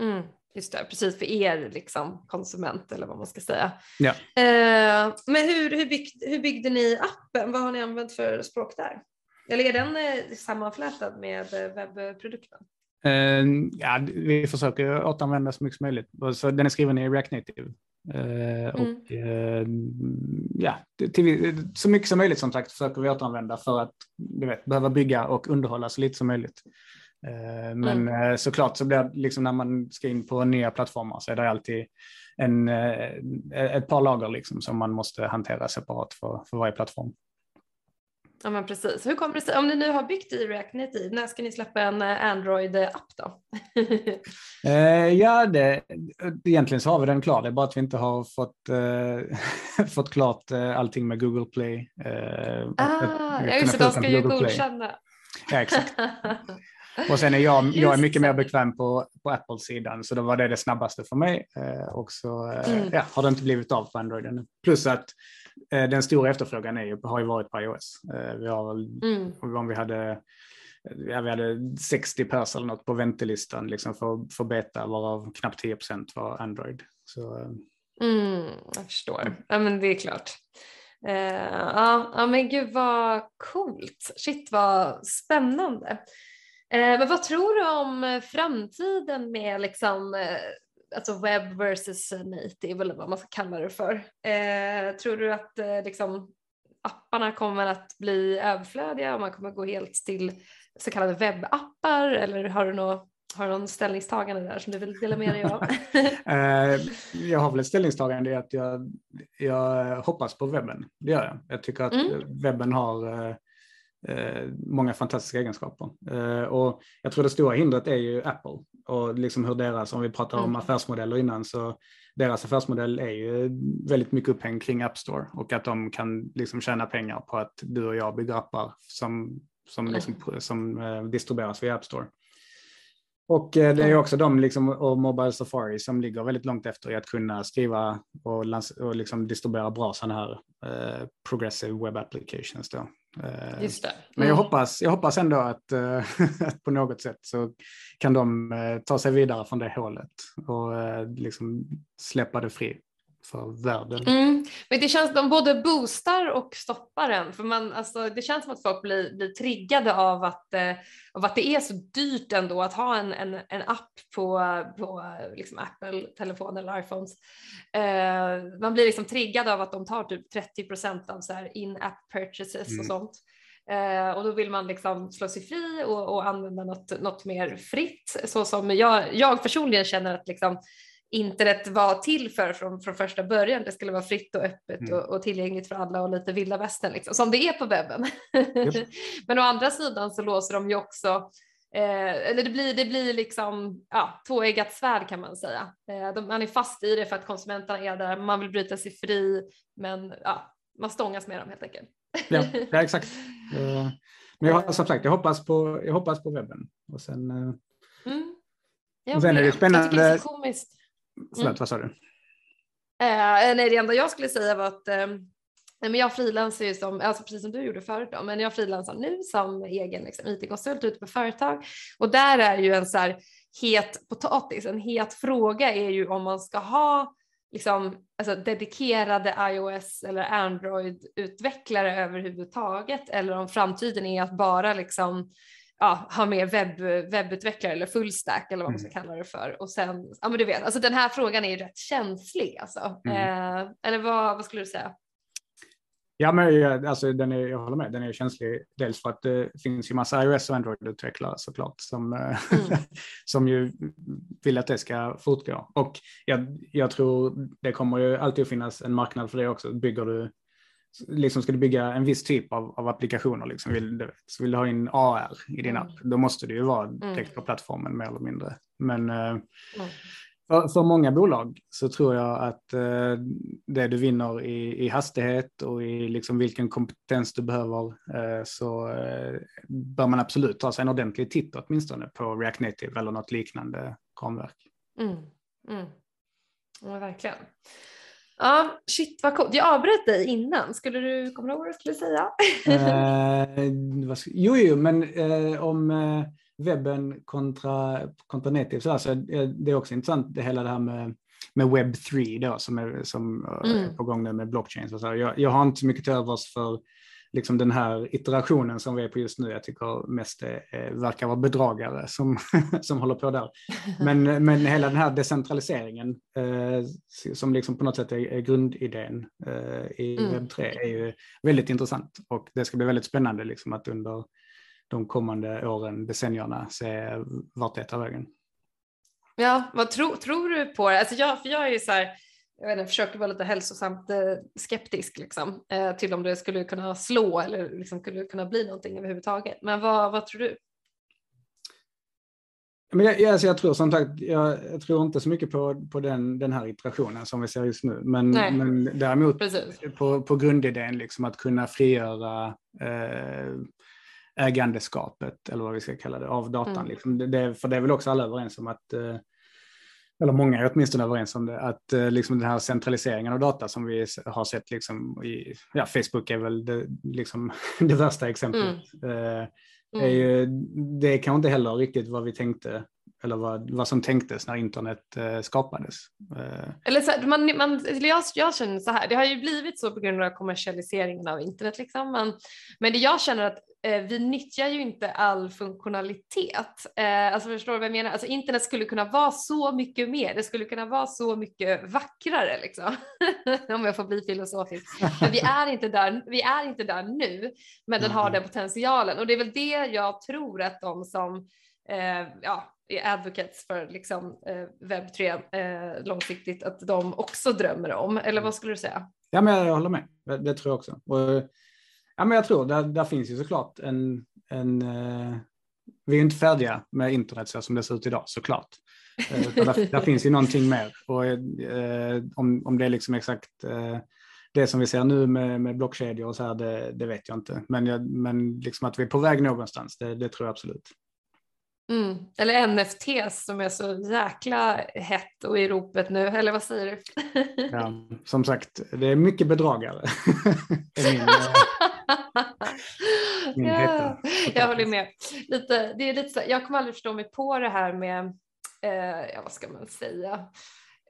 Mm, just det, precis för er liksom, konsument eller vad man ska säga. Ja. Eh, men hur, hur, byggde, hur byggde ni appen? Vad har ni använt för språk där? Eller är den eh, sammanflätad med eh, webbprodukten? Uh, ja, vi försöker återanvända så mycket som möjligt. Så den är skriven i React Native. Uh, mm. Och uh, ja, till, så mycket som möjligt som sagt försöker vi återanvända för att du vet, behöva bygga och underhålla så lite som möjligt. men mm. såklart så blir det liksom när man ska in på nya plattformar så är det alltid en, ett par lager liksom som man måste hantera separat för, för varje plattform. Ja men precis. Hur kommer det sig, om ni nu har byggt i React Native, när ska ni släppa en eh, Android-app då? [laughs] eh, ja, det, egentligen så har vi den klar, det är bara att vi inte har fått, eh, [laughs] fått klart eh, allting med Google Play. Eh, ah, ja just det, de ska ju godkänna. Ja, exakt. [laughs] Och sen är jag, jag är mycket mer bekväm på, på Apple-sidan, så då var det det snabbaste för mig. Eh, och så eh, mm. ja, har det inte blivit av på Android ännu. Plus att den stora efterfrågan är ju, har ju varit på iOS. Eh, vi har, mm. om vi hade ja, vi hade 60 pers eller något på väntelistan liksom för, för beta, varav knappt 10 procent var Android. Så, eh. mm, jag förstår. Ja, men det är klart. Uh, ja, ja, men gud vad coolt. Shit vad spännande. Men vad tror du om framtiden med liksom alltså webb versus native eller vad man ska kalla det för. Eh, tror du att eh, liksom, apparna kommer att bli överflödiga och man kommer gå helt till så kallade webbappar eller har du något har du någon ställningstagande där som du vill dela med dig av? [laughs] Eh, jag har väl ett ställningstagande i att jag, jag hoppas på webben. Det gör jag. Jag tycker att mm. webben har eh, många fantastiska egenskaper. Eh, och jag tror det stora hindret är ju Apple och liksom hur deras, om vi pratar om mm. affärsmodeller innan, så deras affärsmodell är ju väldigt mycket upphängd kring App Store och att de kan liksom tjäna pengar på att du och jag bygger appar som, som, mm. liksom, som eh, distribueras via App Store. Och eh, det är också de liksom, och Mobile Safari som ligger väldigt långt efter i att kunna skriva och, och liksom distribuera bra sådana här eh, progressive web applications. Då. Eh, Just det. Mm. Men jag hoppas, jag hoppas ändå att, eh, [laughs] att på något sätt så kan de eh, ta sig vidare från det hålet och liksom släppa det fri för världen. Mm. Men det känns, de både boostar och stoppar en. För man, alltså, det känns som att folk blir, blir triggade av att, eh, av att det är så dyrt ändå att ha en, en, en app på, på liksom Apple-telefoner eller iPhones. Eh, man blir liksom triggad av att de tar typ 30 procent av in-app purchases mm. och sånt. Eh, och då vill man liksom slå sig fri och, och använda något, något mer fritt. Så som jag, jag personligen känner att liksom, internet var till för från, från första början. Det skulle vara fritt och öppet mm. och, och, tillgängligt för alla och lite vilda västern liksom, som det är på webben. Yep. [laughs] Men å andra sidan så låser de ju också eh, eller det blir, det blir liksom ja, tvåeggat svärd kan man säga. Eh, de, man är fast i det för att konsumenterna är där, man vill bryta sig fri, men ja, man stångas med dem helt enkelt. ja, [laughs] ja, exakt. Eh, men jag, som sagt, jag hoppas på, jag hoppas på webben. Och sen, eh, mm. och sen är det spännande. Jag tycker det är så komiskt Förlåt, mm. vad sa du? Eh, nej, det enda jag skulle säga var att eh, men jag frilansar ju som, alltså precis som du gjorde förut då, men jag frilansar nu som egen liksom, IT-konsult ute på företag och där är ju en så här het potatis, en het fråga är ju om man ska ha liksom, alltså dedikerade iOS eller Android-utvecklare överhuvudtaget eller om framtiden är att bara liksom ja, ha mer webb, webbutvecklare eller fullstack eller vad man ska mm. kalla det för. Och sen, ja men du vet, alltså den här frågan är ju rätt känslig alltså. Mm. Eh, eller vad, vad skulle du säga? Ja, men alltså, den är, jag håller med, den är känslig. Dels för att det finns ju massa iOS och Android-utvecklare såklart som, mm. [laughs] som ju vill att det ska fortgå. Och jag, jag tror det kommer ju alltid att finnas en marknad för det också. Bygger du liksom ska du bygga en viss typ av, av applikationer, liksom, vill, du, så vill du ha in AR i din mm. app, då måste det ju vara mm. direkt på plattformen mer eller mindre. Men eh, mm. för, för, många bolag så tror jag att eh, det du vinner i, i hastighet och i liksom vilken kompetens du behöver eh, så eh, bör man absolut ta sig en ordentlig titt åtminstone på React Native eller något liknande ramverk. Mm. Mm. Ja, verkligen. Ja, shit vad coolt. Jag avbröt dig innan. Skulle du komma ihåg vad du skulle säga? eh, jo, jo, men eh, om eh, webben kontra, kontra native så alltså, det är också intressant det hela det här med, med webb 3 då som är, som eh, mm. är på gång nu med blockchain. Så jag, jag har inte så mycket till övers för liksom den här iterationen som vi är på just nu. Jag tycker mest det verkar vara bedragare som, [laughs] som håller på där. [laughs] Men, men hela den här decentraliseringen eh, som liksom på något sätt är, är grundidén eh, i mm. webb3 är ju väldigt intressant och det ska bli väldigt spännande liksom att under de kommande åren, decennierna, se vart det tar vägen. Ja, vad tro, tror du på det? Alltså jag, för jag är ju så här, jag vet inte, försöker vara lite hälsosamt eh, skeptisk liksom, eh, till om det skulle kunna slå eller liksom skulle kunna bli någonting överhuvudtaget. Men vad, vad tror du? Men jag, alltså jag tror som sagt, jag, jag, tror inte så mycket på, på den, den här iterationen som vi ser just nu. Men, men däremot på, på grundidén, liksom att kunna frigöra eh, ägandeskapet, eller vad vi ska kalla det, av datan. Mm. Liksom. Det, för det är väl också alla överens om att eh, eller många är åtminstone överens om det, att eh, liksom den här centraliseringen av data som vi har sett liksom i, ja, Facebook är väl det, liksom, [laughs] det värsta exemplet. Mm. Eh, mm. är ju, det är kanske inte heller riktigt vad vi tänkte eller vad, vad som tänktes när internet eh, skapades. Eh. Eller så, man, man, jag, jag känner så här, det har ju blivit så på grund av kommersialiseringen av internet, liksom, men, men det jag känner att eh, vi nyttjar ju inte all funktionalitet. Eh, alltså förstår du vad jag menar? Alltså internet skulle kunna vara så mycket mer, det skulle kunna vara så mycket vackrare liksom. [laughs] Om jag får bli filosofisk. Men vi är inte där, vi är inte där nu, men den har den potentialen och det är väl det jag tror att de som eh, ja, är advocates för liksom, eh, webb 3 eh, långsiktigt, att de också drömmer om. Eller vad skulle du säga? Ja, men jag håller med. Det, det tror jag också. Och, ja, men jag tror där, där finns ju såklart en, en eh, vi är inte färdiga med internet så som det ser ut idag såklart. Eh, där, där, finns ju någonting mer och eh, om, om det är liksom exakt eh, det som vi ser nu med, med blockkedjor och så här, det, det vet jag inte. Men, jag, men liksom att vi är på väg någonstans, det, det tror jag absolut. Mm. Eller NFTs som är så jäkla hett och i ropet nu, eller vad säger du? ja, [laughs] som sagt, det är mycket bedragare. [laughs] min, min ja, jag håller med. Lite, det är lite så, jag kommer aldrig förstå mig på det här med, eh, ja, vad ska man säga,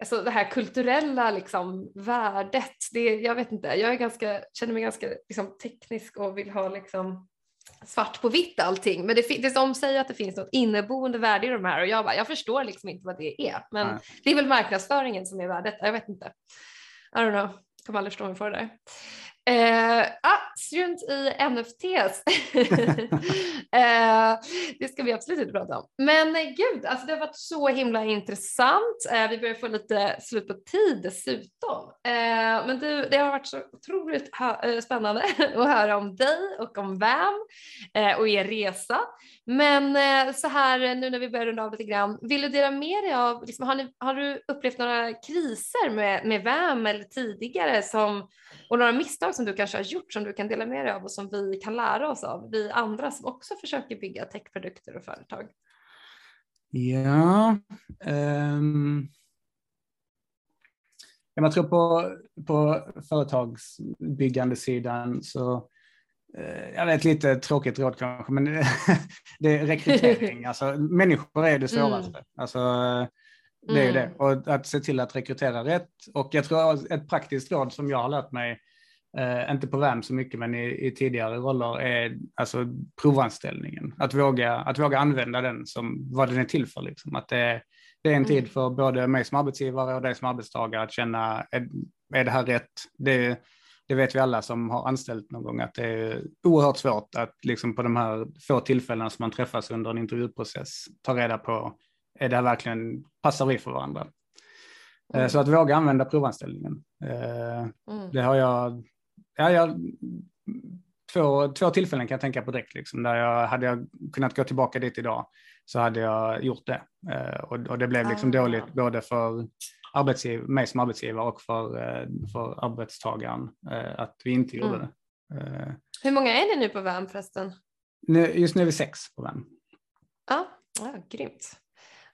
alltså det här kulturella liksom, värdet. Det, jag vet inte, jag är ganska, känner mig ganska liksom, teknisk och vill ha liksom, svart på vitt allting. Men det, det de säger att det finns något inneboende värde i de här och jag bara, jag förstår liksom inte vad det är. Men Nej. det är väl marknadsföringen som är värdet. Jag vet inte. I don't know, kommer aldrig förstå mig på det där. Eh, ah, strunt i NFTs. [laughs] eh, det ska vi absolut inte prata om. Men eh, gud, alltså det har varit så himla intressant. Eh, vi börjar få lite slut på tid dessutom. Eh, men du, det har varit så otroligt eh, spännande [laughs] att höra om dig och om VAM och er resa. Men eh, så här eh, nu när vi börjar runda av lite grann, vill du dela med dig av, liksom, har, ni, har, du upplevt några kriser med, med VAM eller tidigare som, och några misstag som du kanske har gjort som du kan dela med dig av och som vi kan lära oss av, vi andra som också försöker bygga techprodukter och företag? Ja, um, jag tror på, på företagsbyggandesidan så uh, jag vet lite tråkigt råd kanske, men [laughs] det är rekrytering. alltså, människor är det svåraste. Mm. Alltså, det är mm. det. Och att se till att rekrytera rätt. Och jag tror ett praktiskt råd som jag har lärt mig eh, inte på VAM så mycket, men i, i, tidigare roller, är alltså provanställningen. Att våga, att våga använda den som vad den är till för. Liksom. Att det, det är en tid mm. för både mig som arbetsgivare och dig som arbetstagare att känna, är, är det här rätt? Det, det vet vi alla som har anställt någon gång, att det är oerhört svårt att liksom på de här få tillfällena som man träffas under en intervjuprocess ta reda på, är det här verkligen, passar vi för varandra? Eh, mm. Så att våga använda provanställningen. Eh, mm. Det har jag ja, jag, två, två tillfällen kan jag tänka på direkt. Liksom, där jag, hade jag kunnat gå tillbaka dit idag så hade jag gjort det. Eh, och, och, det blev liksom ah. dåligt både för arbetsgiv, mig som arbetsgivare och för, eh, för arbetstagaren eh, att vi inte gjorde mm. det. Eh, Hur många är ni nu på VAM förresten? Nu, just nu är vi sex på VAM. Ja, ja grymt.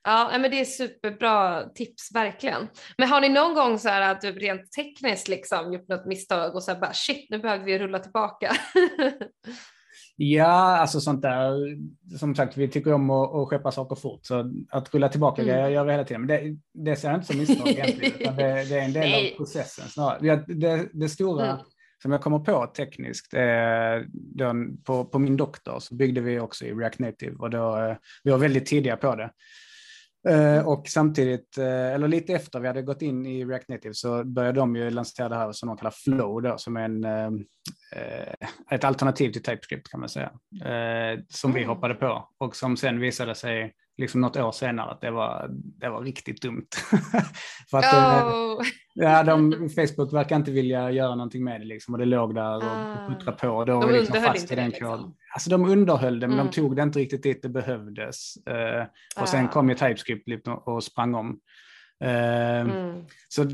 Ja, men det är superbra tips verkligen. Men har ni någon gång så här att du rent tekniskt liksom gjort något misstag och så här bara shit, nu behöver vi rulla tillbaka? [laughs] ja, alltså sånt där. Som sagt, vi tycker om att, att skeppa saker fort, så att rulla tillbaka mm. grejer gör vi hela tiden. Men det, det ser jag inte som misstag [laughs] egentligen, utan det, det, är en del Nej. av processen snarare. Det, det stora mm. som jag kommer på tekniskt, den, på, på min doktor så byggde vi också i React Native och då, eh, vi var väldigt tidiga på det. Uh, och samtidigt, uh, eller lite efter vi hade gått in i React Native så började de ju lansera det här som de kallar Flow då, som är en, uh, ett alternativ till TypeScript kan man säga. som vi mm. hoppade på och som sen visade sig liksom något år senare att det var, det var riktigt dumt. [laughs] För att oh. ja, de, Facebook verkar inte vilja göra någonting med det liksom, och det låg där och ah. puttrade på. Då de liksom fast i den liksom. Alltså de underhöll det, men mm. de tog det inte riktigt dit det behövdes. Uh, och ah. sen kom ju TypeScript och sprang om. Uh, mm. Så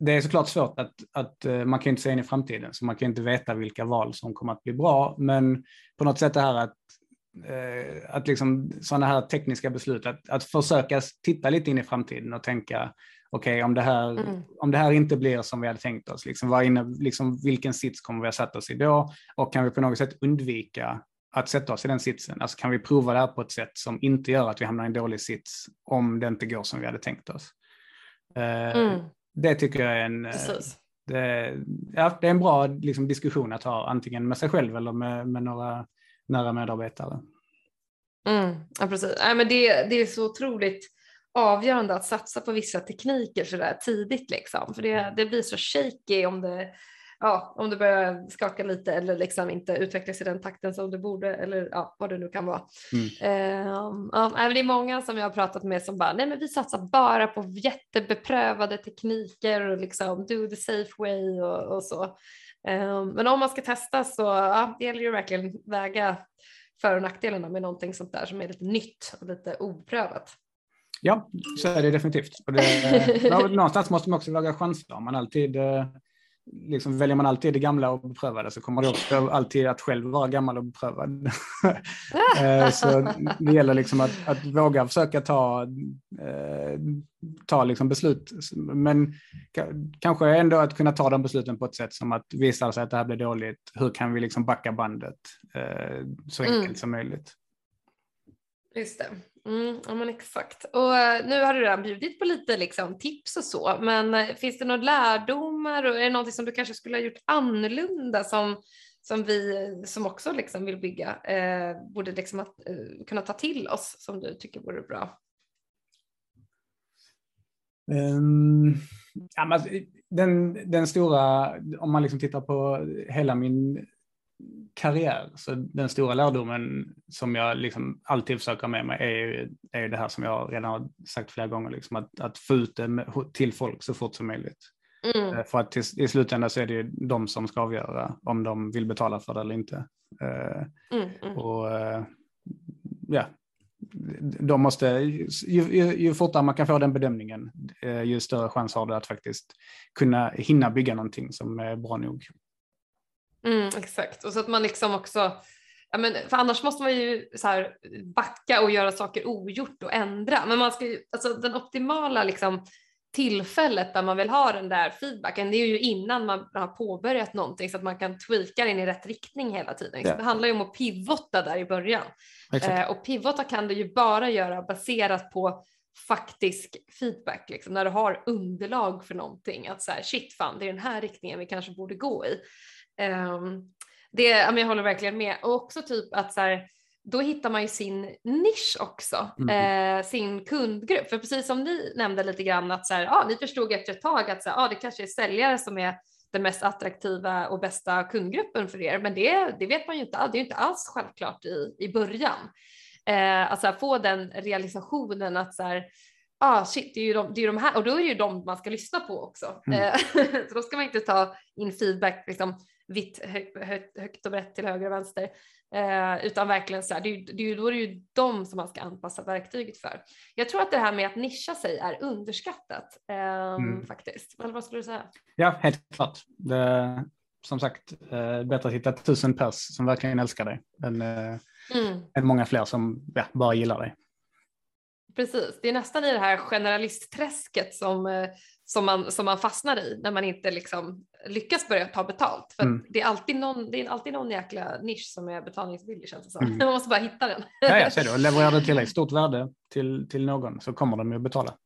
det är såklart svårt att, att uh, man kan inte se in i framtiden, så man kan inte veta vilka val som kommer att bli bra. Men på något sätt det här att Eh, att liksom sådana här tekniska beslut, att, att försöka titta lite in i framtiden och tänka okej okay, om, det här, mm. om det här inte blir som vi hade tänkt oss, liksom, vad inne, liksom, vilken sits kommer vi att sätta oss i då? Och kan vi på något sätt undvika att sätta oss i den sitsen? Alltså kan vi prova det här på ett sätt som inte gör att vi hamnar i en dålig sits om det inte går som vi hade tänkt oss? Eh, mm. Det tycker jag är en, det, ja, det är en bra liksom, diskussion att ha, antingen med sig själv eller med, med några nära medarbetare. Mm, ja, precis. Ja, men det, det är så otroligt avgörande att satsa på vissa tekniker så där tidigt liksom. För det, det blir så shaky om det, ja, om det börjar skaka lite eller liksom inte utvecklas i den takten som det borde eller ja, vad det nu kan vara. Mm. Um, ja, det är många som jag har pratat med som bara, nej men vi satsar bara på jättebeprövade tekniker och liksom do the safe way och, och så. Ehm, men om man ska testa så ja, det gäller ju verkligen väga för och nackdelarna med någonting sånt där som är lite nytt och lite oprövat. Ja, så är det definitivt. Och det, [laughs] någonstans måste man också våga chansa. Om man alltid eh, liksom väljer man alltid det gamla och beprövade så kommer det också alltid att själv vara gammal och beprövad. [laughs] Eh, så det gäller liksom att, att våga försöka ta, eh, ta liksom beslut, men kanske ändå att kunna ta de besluten på ett sätt som att visa sig att det här blir dåligt, hur kan vi liksom backa bandet eh, så enkelt mm. som möjligt. Just det. Mm, ja men exakt. Och eh, nu har du redan bjudit på lite liksom, tips och så, men eh, finns det några lärdomar och är det någonting som du kanske skulle ha gjort annorlunda som, som vi eh, som också liksom vill bygga eh, borde liksom att, eh, kunna ta till oss som du tycker vore bra? Um, ja, men den, den stora, om man liksom tittar på hela min karriär. Så den stora lärdomen som jag liksom alltid försöker med mig är ju, är ju det här som jag redan har sagt flera gånger, liksom att, att få ut det till folk så fort som möjligt. Mm. Eh, för att till, i slutändan så är det ju de som ska avgöra om de vill betala för det eller inte. Eh, mm, mm. Och eh, ja, de måste, ju, ju, ju, fortare man kan få den bedömningen, ju större chans har du att faktiskt kunna hinna bygga någonting som är bra nog. Mm, exakt, och så att man liksom också, ja men, för annars måste man ju så här backa och göra saker ogjort och ändra. Men man ska ju, alltså den optimala liksom, tillfället där man vill ha den där feedbacken, det är ju innan man har påbörjat någonting så att man kan tweaka den i rätt riktning hela tiden. Ja. det handlar ju om att pivotta där i början. Eh, och pivota kan du ju bara göra baserat på faktisk feedback, liksom, när du har underlag för någonting. Att så här, shit fan, det är den här riktningen vi kanske borde gå i. Um, det, jag håller verkligen med. Och också typ att så här, då hittar man ju sin nisch också, mm. eh, sin kundgrupp. För precis som ni nämnde lite grann att så här, ah, ni förstod efter ett tag att så här, ah, det kanske är säljare som är den mest attraktiva och bästa kundgruppen för er. Men det, det vet man ju inte, det är ju inte alls självklart i, i början. Eh, alltså få den realisationen att så här, ah shit, det är ju de, det är de här och då är det ju de man ska lyssna på också. Mm. Eh, [laughs] så då ska man inte ta in feedback liksom vitt, högt, och brett till höger och vänster. Eh, utan verkligen så här, det är, det är, då är det ju de som man ska anpassa verktyget för. Jag tror att det här med att nischa sig är underskattat eh, mm. faktiskt. Eller vad skulle du säga? Ja, helt klart. Det, som sagt, eh, bättre att hitta tusen pers som verkligen älskar dig än, eh, mm. än många fler som ja, bara gillar dig. Precis, det är nästan i det här generalistträsket som, eh, som, man, som man fastnar i när man inte liksom lyckas börja ta betalt. För mm. det, är alltid någon, det är alltid någon jäkla nisch som är betalningsvillig känns det som. Mm. [laughs] Man måste bara hitta den. ja, jag ser det. Och levererar du tillräckligt stort värde till, till någon så kommer de ju betala.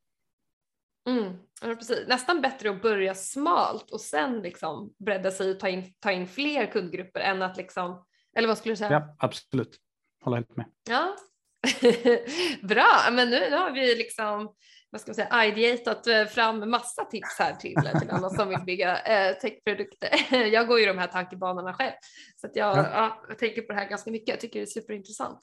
Mm, ja, precis. Nästan bättre att börja smalt och sen liksom bredda sig och ta in, ta in fler kundgrupper än att liksom, eller vad skulle du säga? Ja, absolut. Håller helt med. Ja, [laughs] Bra, men nu, nu har vi liksom vad ska man säga, ideatat eh, fram massa tips här till, till alla som vill bygga eh, techprodukter. [laughs] Jag går ju de här tankebanorna själv så att jag, ja. Ja, jag tänker på det här ganska mycket. Jag tycker det är superintressant.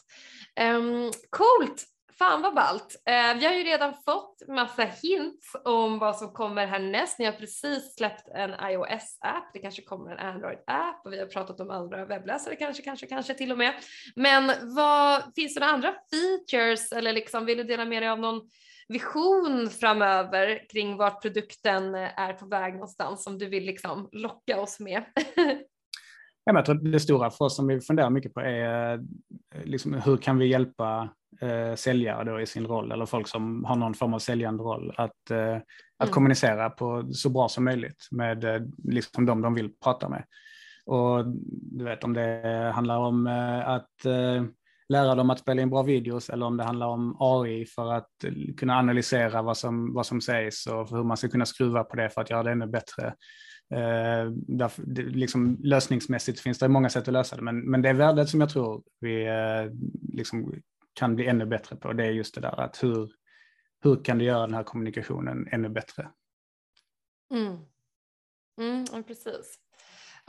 Um, coolt! fan vad ballt. Eh, vi har ju redan fått massa hints om vad som kommer härnäst. Ni har precis släppt en iOS-app, det kanske kommer en Android-app och vi har pratat om andra webbläsare kanske, kanske, kanske till och med. Men vad, finns det några andra features eller liksom, vill du dela med dig av någon vision framöver kring vart produkten är på väg någonstans som du vill liksom locka oss med? [laughs] jag tror det stora för oss som vi funderar mycket på är eh, liksom, hur kan vi hjälpa eh, säljare då i sin roll eller folk som har någon form av säljande roll att, eh, att mm. kommunicera på så bra som möjligt med eh, liksom de de vill prata med. Och du vet om det handlar om eh, att eh, lära dem att spela in bra videos eller om det handlar om AI för att kunna analysera vad som, vad som sägs och hur man ska kunna skruva på det för att göra det ännu bättre. Eh, där, det, liksom, lösningsmässigt finns det många sätt att lösa det, men, men det är värdet som jag tror vi eh, liksom, kan bli ännu bättre på. Det är just det där att hur, hur kan du göra den här kommunikationen ännu bättre? Mm. Mm, precis.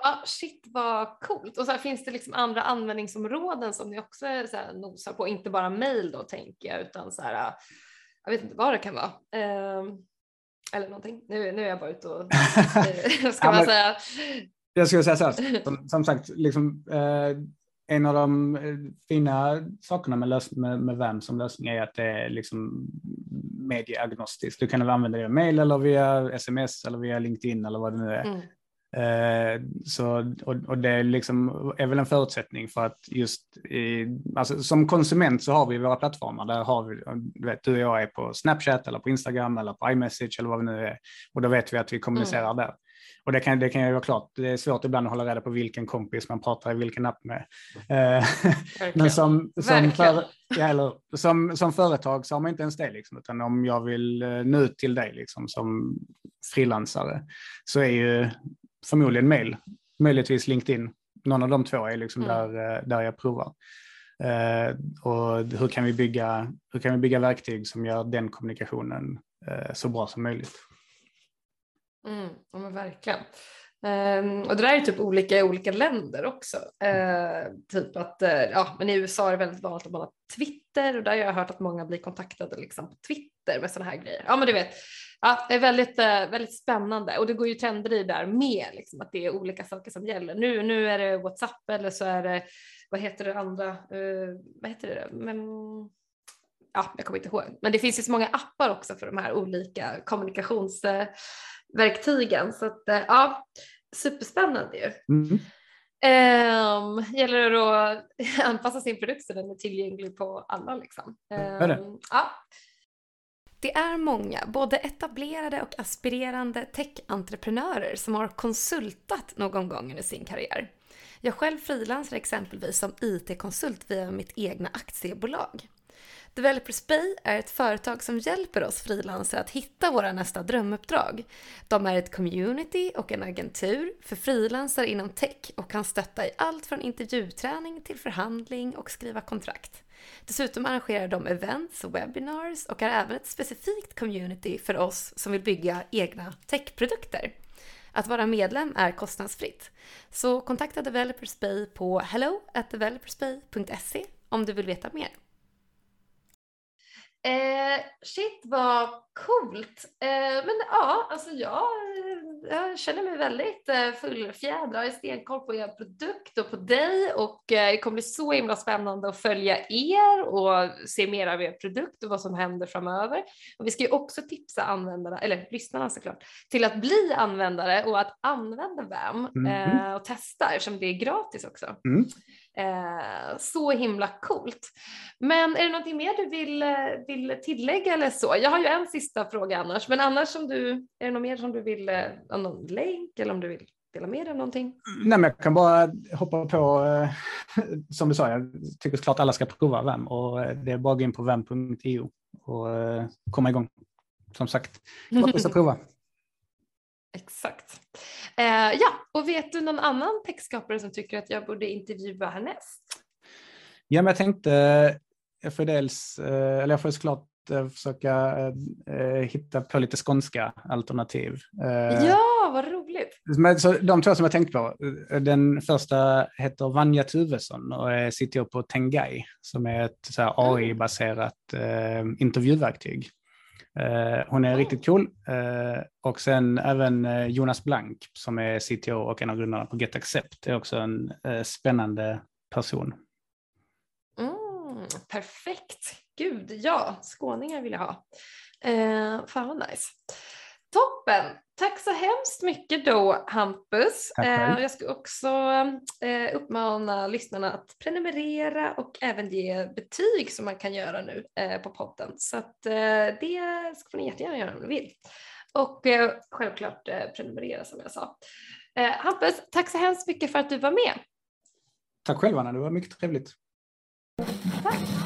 Ja, shit vad coolt. Och så här, finns det liksom andra användningsområden som ni också så här, nosar på? Inte bara mail då tänker jag, utan så här, jag vet inte vad det kan vara. Eh, eller någonting. Nu, nu är jag bara ute och, [laughs] ska ja, man säga. Jag skulle säga så här, som, som sagt, liksom, eh, en av de eh, fina sakerna med, lös, med, med VAM som lösning är att det är liksom medieagnostiskt. Du kan använda det via mail eller via sms eller via LinkedIn eller vad det nu är. Mm. Eh, så, och, och, det liksom är väl en förutsättning för att just i, alltså som konsument så har vi våra plattformar. Där har vi, du, vet, du och jag är på Snapchat eller på Instagram eller på iMessage eller vad vi nu är. Och då vet vi att vi kommunicerar mm. där. Och det kan, det kan ju vara klart, det är svårt ibland att hålla reda på vilken kompis man pratar i vilken app med. Eh, [laughs] men som, som, för, ja, eller, som, som företag så har man inte ens det, liksom, utan om jag vill eh, nå ut till dig liksom, som frilansare så är ju förmodligen mail, möjligtvis LinkedIn. Någon av de två är liksom mm. där, eh, där jag provar. Uh, och hur kan, vi bygga, hur kan vi bygga verktyg som gör den kommunikationen uh, så bra som möjligt? Mm, ja, men verkligen. Um, och det där är typ olika i olika länder också. Uh, typ att uh, ja, men i USA är det väldigt vanligt att man har Twitter och där har jag hört att många blir kontaktade liksom på Twitter med sådana här grejer. Ja men du vet, ja, det är väldigt, uh, väldigt spännande och det går ju trender i där med liksom, att det är olika saker som gäller. Nu, nu är det WhatsApp eller så är det, vad heter det andra, vad heter det? Men, ja, jag kommer inte ihåg. Men det finns ju så många appar också för de här olika kommunikations verktygen. Så att, eh, ja, superspännande ju. Mm. Um, gäller det [laughs] att anpassa sin produkt så den är tillgänglig på alla. Liksom. Um, det? Ja. Det är många, både etablerade och aspirerande tech-entreprenörer som har konsultat någon gång under sin karriär. Jag själv frilansar exempelvis som IT-konsult via mitt egna aktiebolag. Developers Bay är ett företag som hjälper oss frilansare att hitta våra nästa drömuppdrag. De är ett community och en agentur för frilansare inom tech och kan stötta i allt från intervjuträning till förhandling och skriva kontrakt. Dessutom arrangerar de events och webinars och är även ett specifikt community för oss som vill bygga egna techprodukter. Att vara medlem är kostnadsfritt. Så kontakta Developers Bay på hello developersbay.se om du vill veta mer. Eh, shit vad coolt. Eh, men ja, alltså jag, jag känner mig väldigt eh, fullfjädrad. Jag har stenkoll på er produkt och på dig och eh, det kommer bli så himla spännande att följa er och se mer av er produkt och vad som händer framöver. Och vi ska ju också tipsa användarna, eller lyssnarna såklart, till att bli användare och att använda VAM mm. eh, och testa eftersom det är gratis också. Mm. Eh, så himla coolt. Men är det någonting mer du vill, eh, vill tillägga eller så? Jag har ju en sista fråga annars, men annars om du, är det något mer som du vill, eh, någon länk eller om du vill dela med dig av någonting? Nej, men jag kan bara hoppa på, eh, [laughs] som du sa, jag tycker såklart alla ska prova VEM och eh, det är bara att gå in på vem.io och eh, komma igång. Som sagt, gratis att prova. [laughs] Exakt. Eh, ja, och vet du någon annan textskapare som tycker att jag borde intervjua härnäst? Ja, men jag tänkte, jag får dels, eh, eller jag får såklart eh, försöka eh, hitta på lite skånska alternativ. Ja, vad roligt! Men, så de två som jag tänkt på, den första heter Vanja Tuvesson och CTO på Tengai som är ett här AI-baserat eh, intervjuverktyg. Eh, hon är riktigt cool. Eh, och sen även eh, Jonas Blank som är CTO och en av grundarna på Get Accept är också en eh, spännande person. Mm, perfekt. Gud, ja, skåningar vill jag ha. Eh, fan vad nice. Toppen! Tack så hemskt mycket då Hampus. Eh, jag ska också eh, uppmana lyssnarna att prenumerera och även ge betyg som man kan göra nu eh, på podden. Så att, eh, det ska ni jättegärna göra om ni vill. Och eh, självklart eh, prenumerera som jag sa. Hampus, tack så hemskt mycket för att du var med. Tack själv Anna, det var mycket trevligt. Tack.